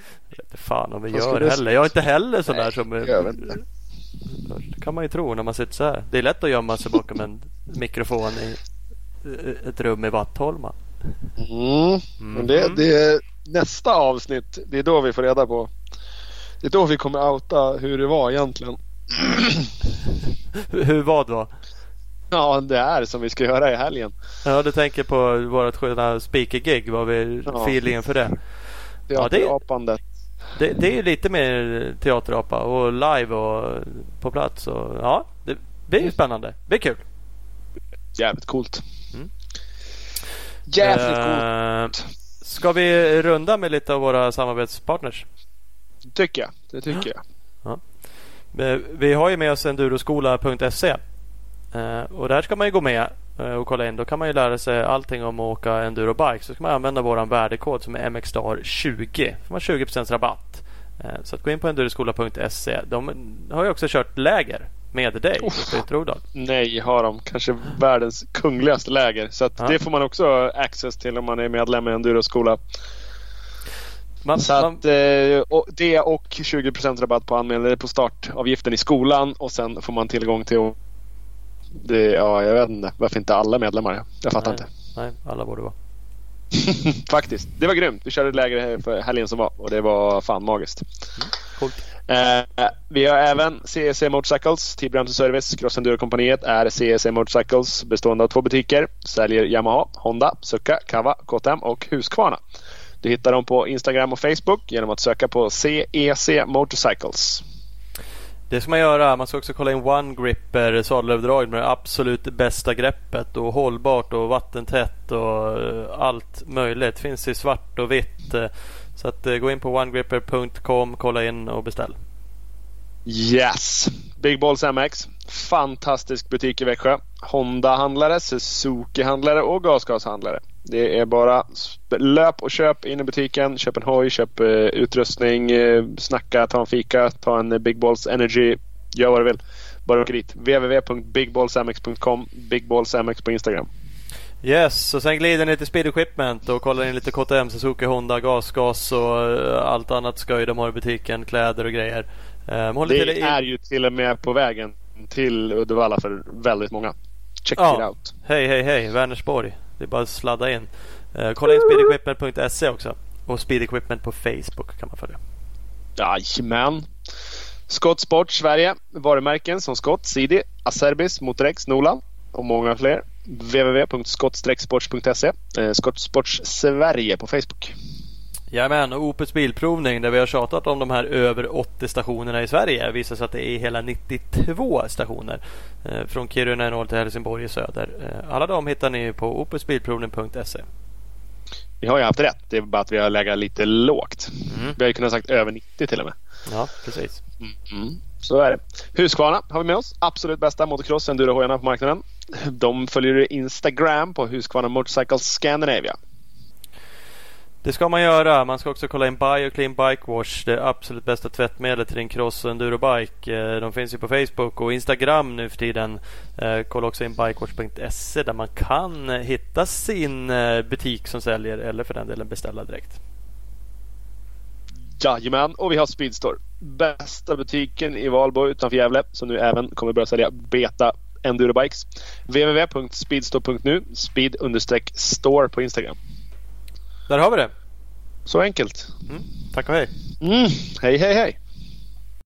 fan om vi gör du- heller. Jag är inte heller sån där som... Det kan man ju tro när man sitter så här. Det är lätt att gömma sig bakom en mikrofon i ett rum i Vattholma. Mm. Men det, det är nästa avsnitt. Det är då vi får reda på. Det är då vi kommer outa hur det var egentligen. Hur vad då? Ja, det är som vi ska göra i helgen. Ja, du tänker på vårt sköna speaker-gig. Vad vi Ja. feelingen för det? Ja, det- Teaterapandet. det? Det är lite mer teaterapa och live och på plats. Och, ja, det blir spännande. Det blir kul. Jävligt coolt. Mm. Jävligt coolt Eh, Ska vi runda med lite av våra samarbetspartners? Tycker jag. Det tycker jag. Eh, Vi har ju med oss enduroskola.se Eh, och där ska man ju gå med eh, och kolla in. Då kan man ju lära sig allting om att åka endurobike. Så ska man använda våran värdekod som är MXSTAR20. får man 20% rabatt. Eh, Så att gå in på enduroskola.se. De har ju också kört läger med dig uppe i Trodal. Nej, har de. Kanske världens kungligaste läger. Så Ja. det får man också access till om man är medlem i Enduroskola. Man, Så man, att, eh, och det och 20% rabatt på anmälan på startavgiften i skolan och sen får man tillgång till det, ja, jag vet inte varför inte alla medlemmar. Jag fattar Nej. inte. nej, alla borde vara. Faktiskt. Det var grymt. Vi körde ett läger för helgen som var och det var fan magiskt. Coolt. Eh, vi har även CEC Motorcycles, Tibro Service. Cross Enduro-kompaniet är CEC Motorcycles bestående av två butiker. Säljer Yamaha, Honda, Suzuka, Kawa, KTM och Husqvarna. Du hittar dem på Instagram och Facebook genom att söka på CEC Motorcycles. Det ska man göra. Man ska också kolla in One Gripper sadelöverdrag med det absolut bästa greppet och hållbart och vattentätt och eh, allt möjligt. Finns i svart och vitt. eh, Så att eh, gå in på onegripper.com, kolla in och beställ. Yes! Big Balls MX. Fantastisk butik i Växjö. Honda-handlare, Suzuki-handlare och gasgashandlare. Det är bara löp och köp in i butiken. Köp en hoj, köp eh, utrustning, eh, snacka, ta en fika, ta en eh, Big Balls Energy. Gör vad du vill. Bara åka dit. www.bigballsmx.com Bigballsmx på Instagram. Yes, och sen glider ni till Speed Equipment och kollar in lite KTM, Suzuki, Honda, gasgas och allt annat skoj de har i butiken. Kläder och grejer. Det i- är ju till och med på vägen till Uddevalla för väldigt många. Check Ja. it out. Hej, hej, hej. Vänersborg. Det är bara att sladda in. Eh, kolla in speedequipment.se också. Och Speed Equipment på Facebook kan man följa. Jajamän. Scott Sport Sverige. Varumärken som Scott, Sidi, Acerbis, Motorex, Nolan och många fler. www.scott-sports.se eh, Scott Sports Sverige på Facebook. Jajamän, och Opus Bilprovning där vi har tjatat om de här över 80 stationerna i Sverige. Det visar sig att det är hela 92 stationer. Eh, från Kiruna i norr till Helsingborg i söder. Eh, alla de hittar ni på opusbilprovning.se. Vi har ju haft rätt. Det är bara att vi har legat lite lågt. Mm. Vi har ju kunnat sagt över 90 till och med. Ja, precis. Mm. Så är det. Husqvarna har vi med oss. Absolut bästa motocross enduro-hojarna på marknaden. De följer Instagram på Husqvarna Motorcycles Scandinavia. Det ska man göra. Man ska också kolla in Bioclean Bike Wash. Det absolut bästa tvättmedlet till din cross och endurobike. Eh, de finns ju på Facebook och Instagram nu för tiden. Eh, kolla också in bikewash.se där man kan hitta sin eh, butik som säljer eller för den delen beställa direkt. Jajamän, och vi har Speedstore. Bästa butiken i Valbo utanför Gävle som nu även kommer börja sälja Beta Endurobikes. www.speedstore.nu Speed-store på Instagram. Där har vi det. Så enkelt. Mm. Tack och hej. Mm. Hej, hej, hej!